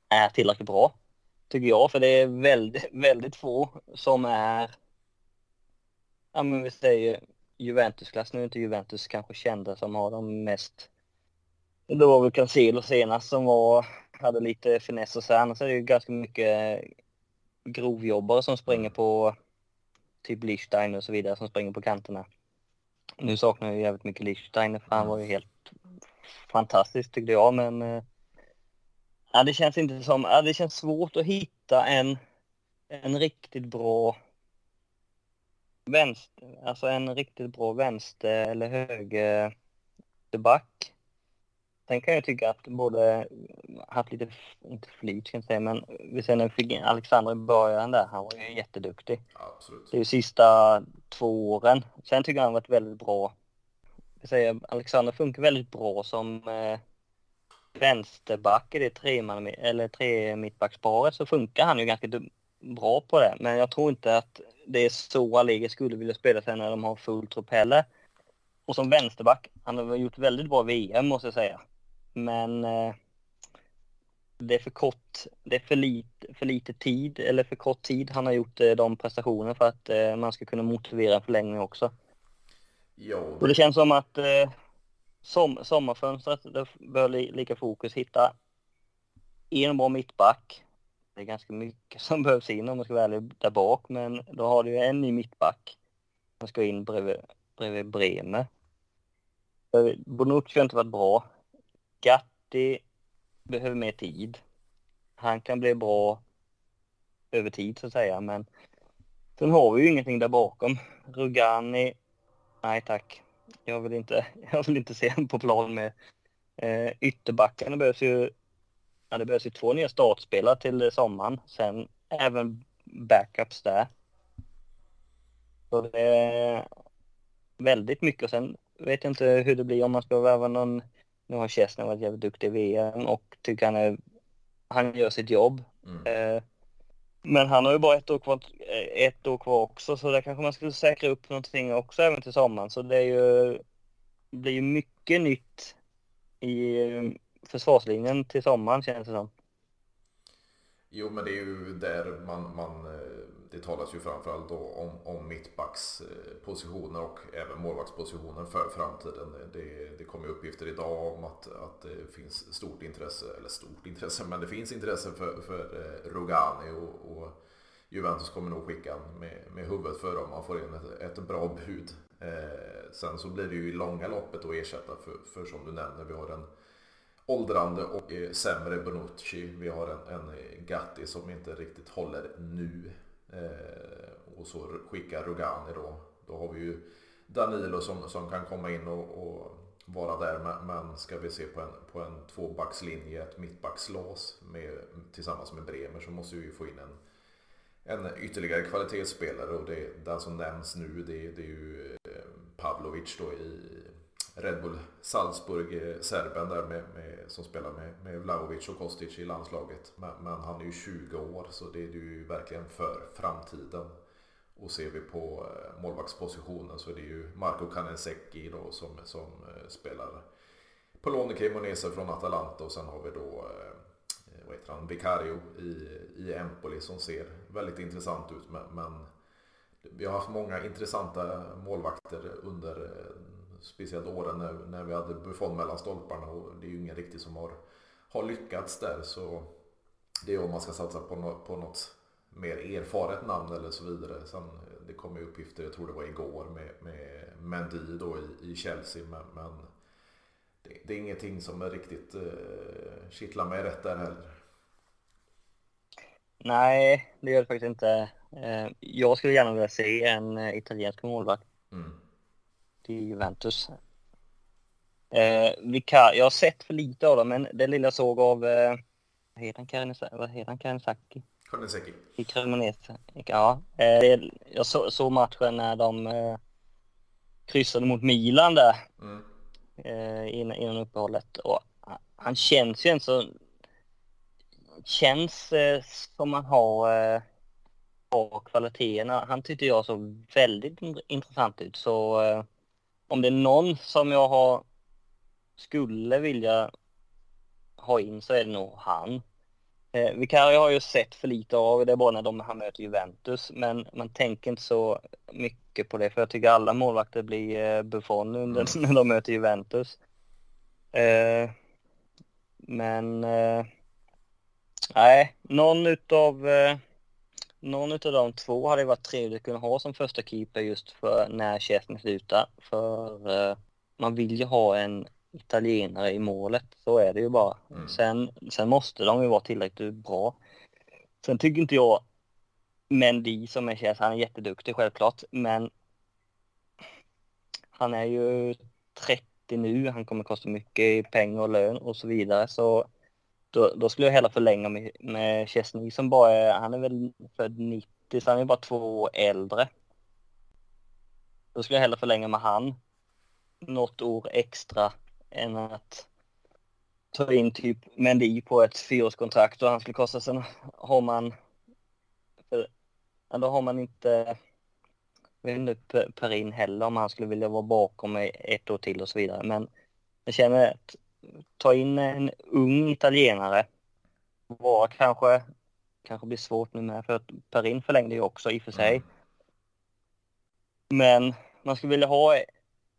är tillräckligt bra. Tycker jag, för det är väldigt, väldigt få som är, ja men vi säger Juventus-klass. Nu är inte Juventus kanske kända som har de mest... Det var väl Cancelo senast som var, hade lite finess och så. Annars är det ju ganska mycket grovjobbare som springer på typ Lichstein och så vidare som springer på kanterna. Nu saknar jag jävligt mycket Lichstein för han var ju helt fantastisk tyckte jag men eh, ja, det känns inte som, ja, det känns svårt att hitta en, en riktigt bra vänster, alltså en riktigt bra vänster eller högerback. Sen kan jag tycka att både haft lite, inte flyt ska jag säga, men vi ser när vi fick Alexander i början där, han var ju jätteduktig. Absolut. Det är ju sista två åren. Sen tycker jag han varit väldigt bra. Jag säger, Alexander funkar väldigt bra som eh, vänsterback i det tre, man, eller tre mittbacksparet så funkar han ju ganska bra på det. Men jag tror inte att det är så Allegri skulle vilja spela sen när de har full trupp heller. Och som vänsterback, han har gjort väldigt bra VM måste jag säga. Men eh, det är för kort, det är för lite, för lite tid, eller för kort tid han har gjort eh, de prestationerna för att eh, man ska kunna motivera en förlängning också. Jo. Och det känns som att eh, som, sommarfönstret, det bör li, lika fokus hitta en bra mittback det är ganska mycket som behövs in om man ska vara ärlig där bak, men då har du ju en ny mittback som ska in bredvid, bredvid Bremer. Bonucci har inte varit bra. Gatti behöver mer tid. Han kan bli bra över tid så att säga, men sen har vi ju ingenting där bakom. Rugani, nej tack. Jag vill inte, jag vill inte se honom på plan med. Eh, ytterbackarna behövs ju Ja, det behövs ju två nya startspelare till sommaren. Sen även backups där. Så det är väldigt mycket. Och sen vet jag inte hur det blir om man ska värva någon. Nu har Chesney varit jävligt duktig i VM och tycker han är, han gör sitt jobb. Mm. Eh, men han har ju bara ett år, kvar, ett år kvar också så där kanske man skulle säkra upp någonting också även till sommaren. Så det är ju, blir ju mycket nytt i försvarslinjen till sommaren känns det som. Jo, men det är ju där man, man eh, det talas ju framförallt då om, om mittbackspositioner eh, och även målvaktspositioner för framtiden. Det, det kommer uppgifter idag om att, att det finns stort intresse, eller stort intresse, men det finns intresse för, för eh, Rogani och, och Juventus kommer nog skicka med, med huvudet för om man får in ett, ett bra bud. Eh, sen så blir det ju i långa loppet att ersätta för, för som du nämner, vi har en åldrande och eh, sämre Bonucci. Vi har en, en Gatti som inte riktigt håller nu. Eh, och så skickar Rugani då. Då har vi ju Danilo som, som kan komma in och, och vara där. Men ska vi se på en, på en tvåbackslinje, ett mittbackslås med, tillsammans med Bremer så måste vi få in en, en ytterligare kvalitetsspelare. Och det, den som nämns nu det, det är ju eh, Pavlovic då i Red Bull Salzburg, eh, serben där med, med, som spelar med, med Vlahovic och Kostic i landslaget. Men, men, han är ju 20 år så det är ju verkligen för framtiden. Och ser vi på eh, målvaktspositionen så är det ju Marco Canesecchi då som, som eh, spelar i Cremonese från Atalanta och sen har vi då eh, vad heter han, Vicario i, i Empoli som ser väldigt intressant ut. Men, men vi har haft många intressanta målvakter under speciellt åren när, när vi hade Buffon mellan stolparna och det är ju ingen riktigt som har, har lyckats där så det är om man ska satsa på något, på något mer erfaret namn eller så vidare. Sen, det kom ju uppgifter, jag tror det var igår med, med Mendy då i, i Chelsea men, men det, det, är ingenting som är riktigt eh, kittlar mig rätt där heller. Nej, det gör det faktiskt inte. Eh, jag skulle gärna vilja se en eh, italiensk målvakt. Mm till Juventus. Eh, Vika, jag har sett för lite av dem, men det lilla jag såg av, eh, vad heter han, vad heter han, Karinsaki? Karinsaki. I Cremonese. Ja, eh, jag såg så matchen när de eh, kryssade mot Milan där mm. eh, innan, innan uppehållet. Och han känns ju inte så... Känns eh, som man har eh, bra kvaliteterna. Han tyckte jag såg väldigt intressant ut. Så eh, om det är någon som jag har skulle vilja ha in så är det nog han. Eh, Vicario har ju sett för lite av, det är bara när de, han möter Juventus, men man tänker inte så mycket på det för jag tycker alla målvakter blir eh, Buffon under, mm. när de möter Juventus. Eh, men eh, nej, någon utav eh, någon av de två hade varit trevligt att kunna ha som första keeper just för när Chesney slutar. För uh, man vill ju ha en italienare i målet, så är det ju bara. Mm. Sen, sen måste de ju vara tillräckligt bra. Sen tycker inte jag Mendy som är Chesney, han är jätteduktig självklart, men han är ju 30 nu, han kommer kosta mycket pengar och lön och så vidare. Så då, då skulle jag hellre förlänga med, med Chesney som bara. Är, han är väl född 90 så han är bara två år äldre. Då skulle jag hellre förlänga med han. Något år extra än att ta in typ Mendy på ett fyraårskontrakt. Och han skulle kosta sen har man för, då har man inte jag vet inte Perin heller om han skulle vilja vara bakom ett år till och så vidare. Men jag känner att ta in en ung italienare var kanske, kanske blir svårt nu med för att Perin förlängde ju också i och för sig. Mm. Men man skulle vilja ha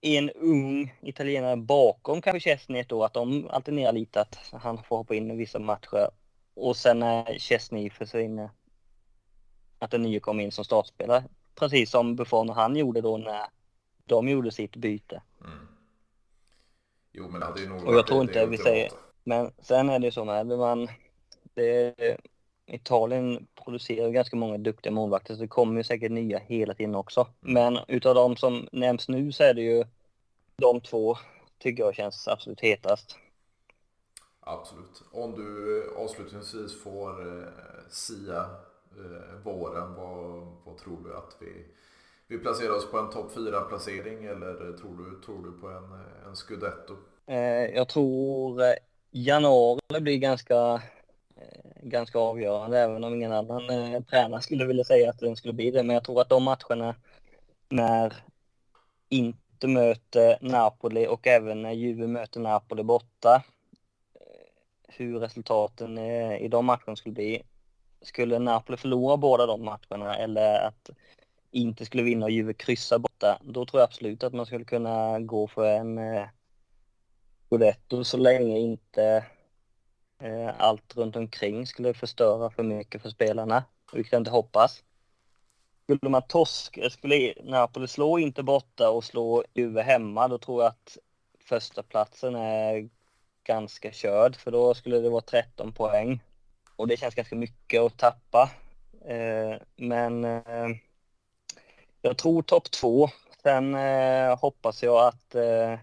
en ung italienare bakom kanske Chesney då, att de alternerar lite, att han får hoppa in i vissa matcher. Och sen när Chesney försvinner, att den nya kommer in som startspelare. Precis som Buffon och han gjorde då när de gjorde sitt byte. Mm. Jo, men det hade ju nog Och jag tror inte vi säger... Men sen är det ju så med man... Det, Italien producerar ganska många duktiga målvakter så det kommer ju säkert nya hela tiden också. Mm. Men utav de som nämns nu så är det ju de två tycker jag känns absolut hetast. Absolut. Om du avslutningsvis får eh, sia eh, våren, vad, vad tror du att vi vi placerar oss på en topp 4-placering eller tror du, tror du på en, en scudetto? Eh, jag tror eh, januari blir ganska, eh, ganska avgörande även om ingen annan tränare skulle vilja säga att den skulle bli det. Men jag tror att de matcherna när inte möter Napoli och även när Juve möter Napoli borta hur resultaten i de matcherna skulle bli. Skulle Napoli förlora båda de matcherna eller att inte skulle vinna och Juve kryssa borta, då tror jag absolut att man skulle kunna gå för en eh, Scudetto så länge inte eh, allt runt omkring skulle förstöra för mycket för spelarna, vilket jag inte hoppas. Skulle man torska, skulle Napoli slå inte borta och slå Juve hemma, då tror jag att första platsen är ganska körd för då skulle det vara 13 poäng. Och det känns ganska mycket att tappa. Eh, men eh, jag tror topp två. Sen eh, hoppas jag att eh,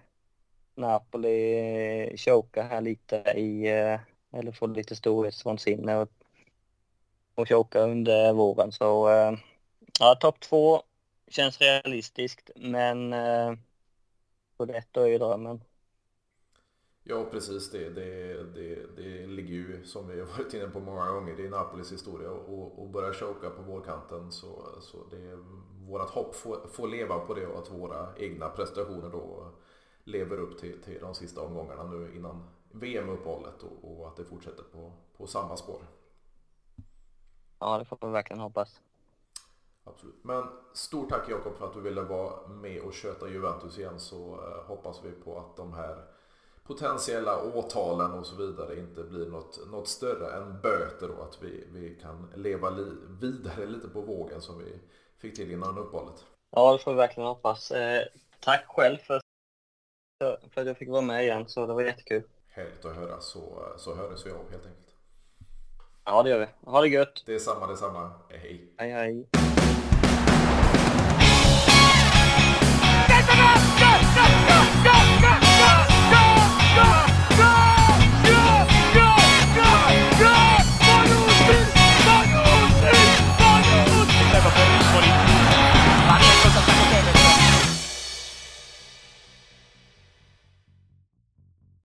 Napoli chokar här lite i, eh, eller får lite storhetsvansinne och, och chokar under våren. Så eh, ja, topp två känns realistiskt men eh, Scudetto är ju drömmen. Ja, precis det. Det, det. det ligger ju, som vi har varit inne på många gånger, i Napolis historia och, och börja choka på vårkanten. Så, så det, vårat hopp får, får leva på det och att våra egna prestationer då lever upp till, till de sista omgångarna nu innan VM-uppehållet och, och, att det fortsätter på, på samma spår. Ja, det får vi verkligen hoppas. Absolut. Men stort tack Jakob för att du ville vara med och köta Juventus igen så eh, hoppas vi på att de här potentiella åtalen och så vidare inte blir något, något större än böter och att vi, vi kan leva li vidare lite på vågen som vi fick till innan uppehållet. Ja, det får vi verkligen hoppas. Eh, tack själv för, för att jag fick vara med igen, så det var jättekul. Härligt att höra, så, så hördes vi av helt enkelt. Ja, det gör vi. Ha det gött! Detsamma, detsamma. Hej! Hej, hej! Go, go, go, go!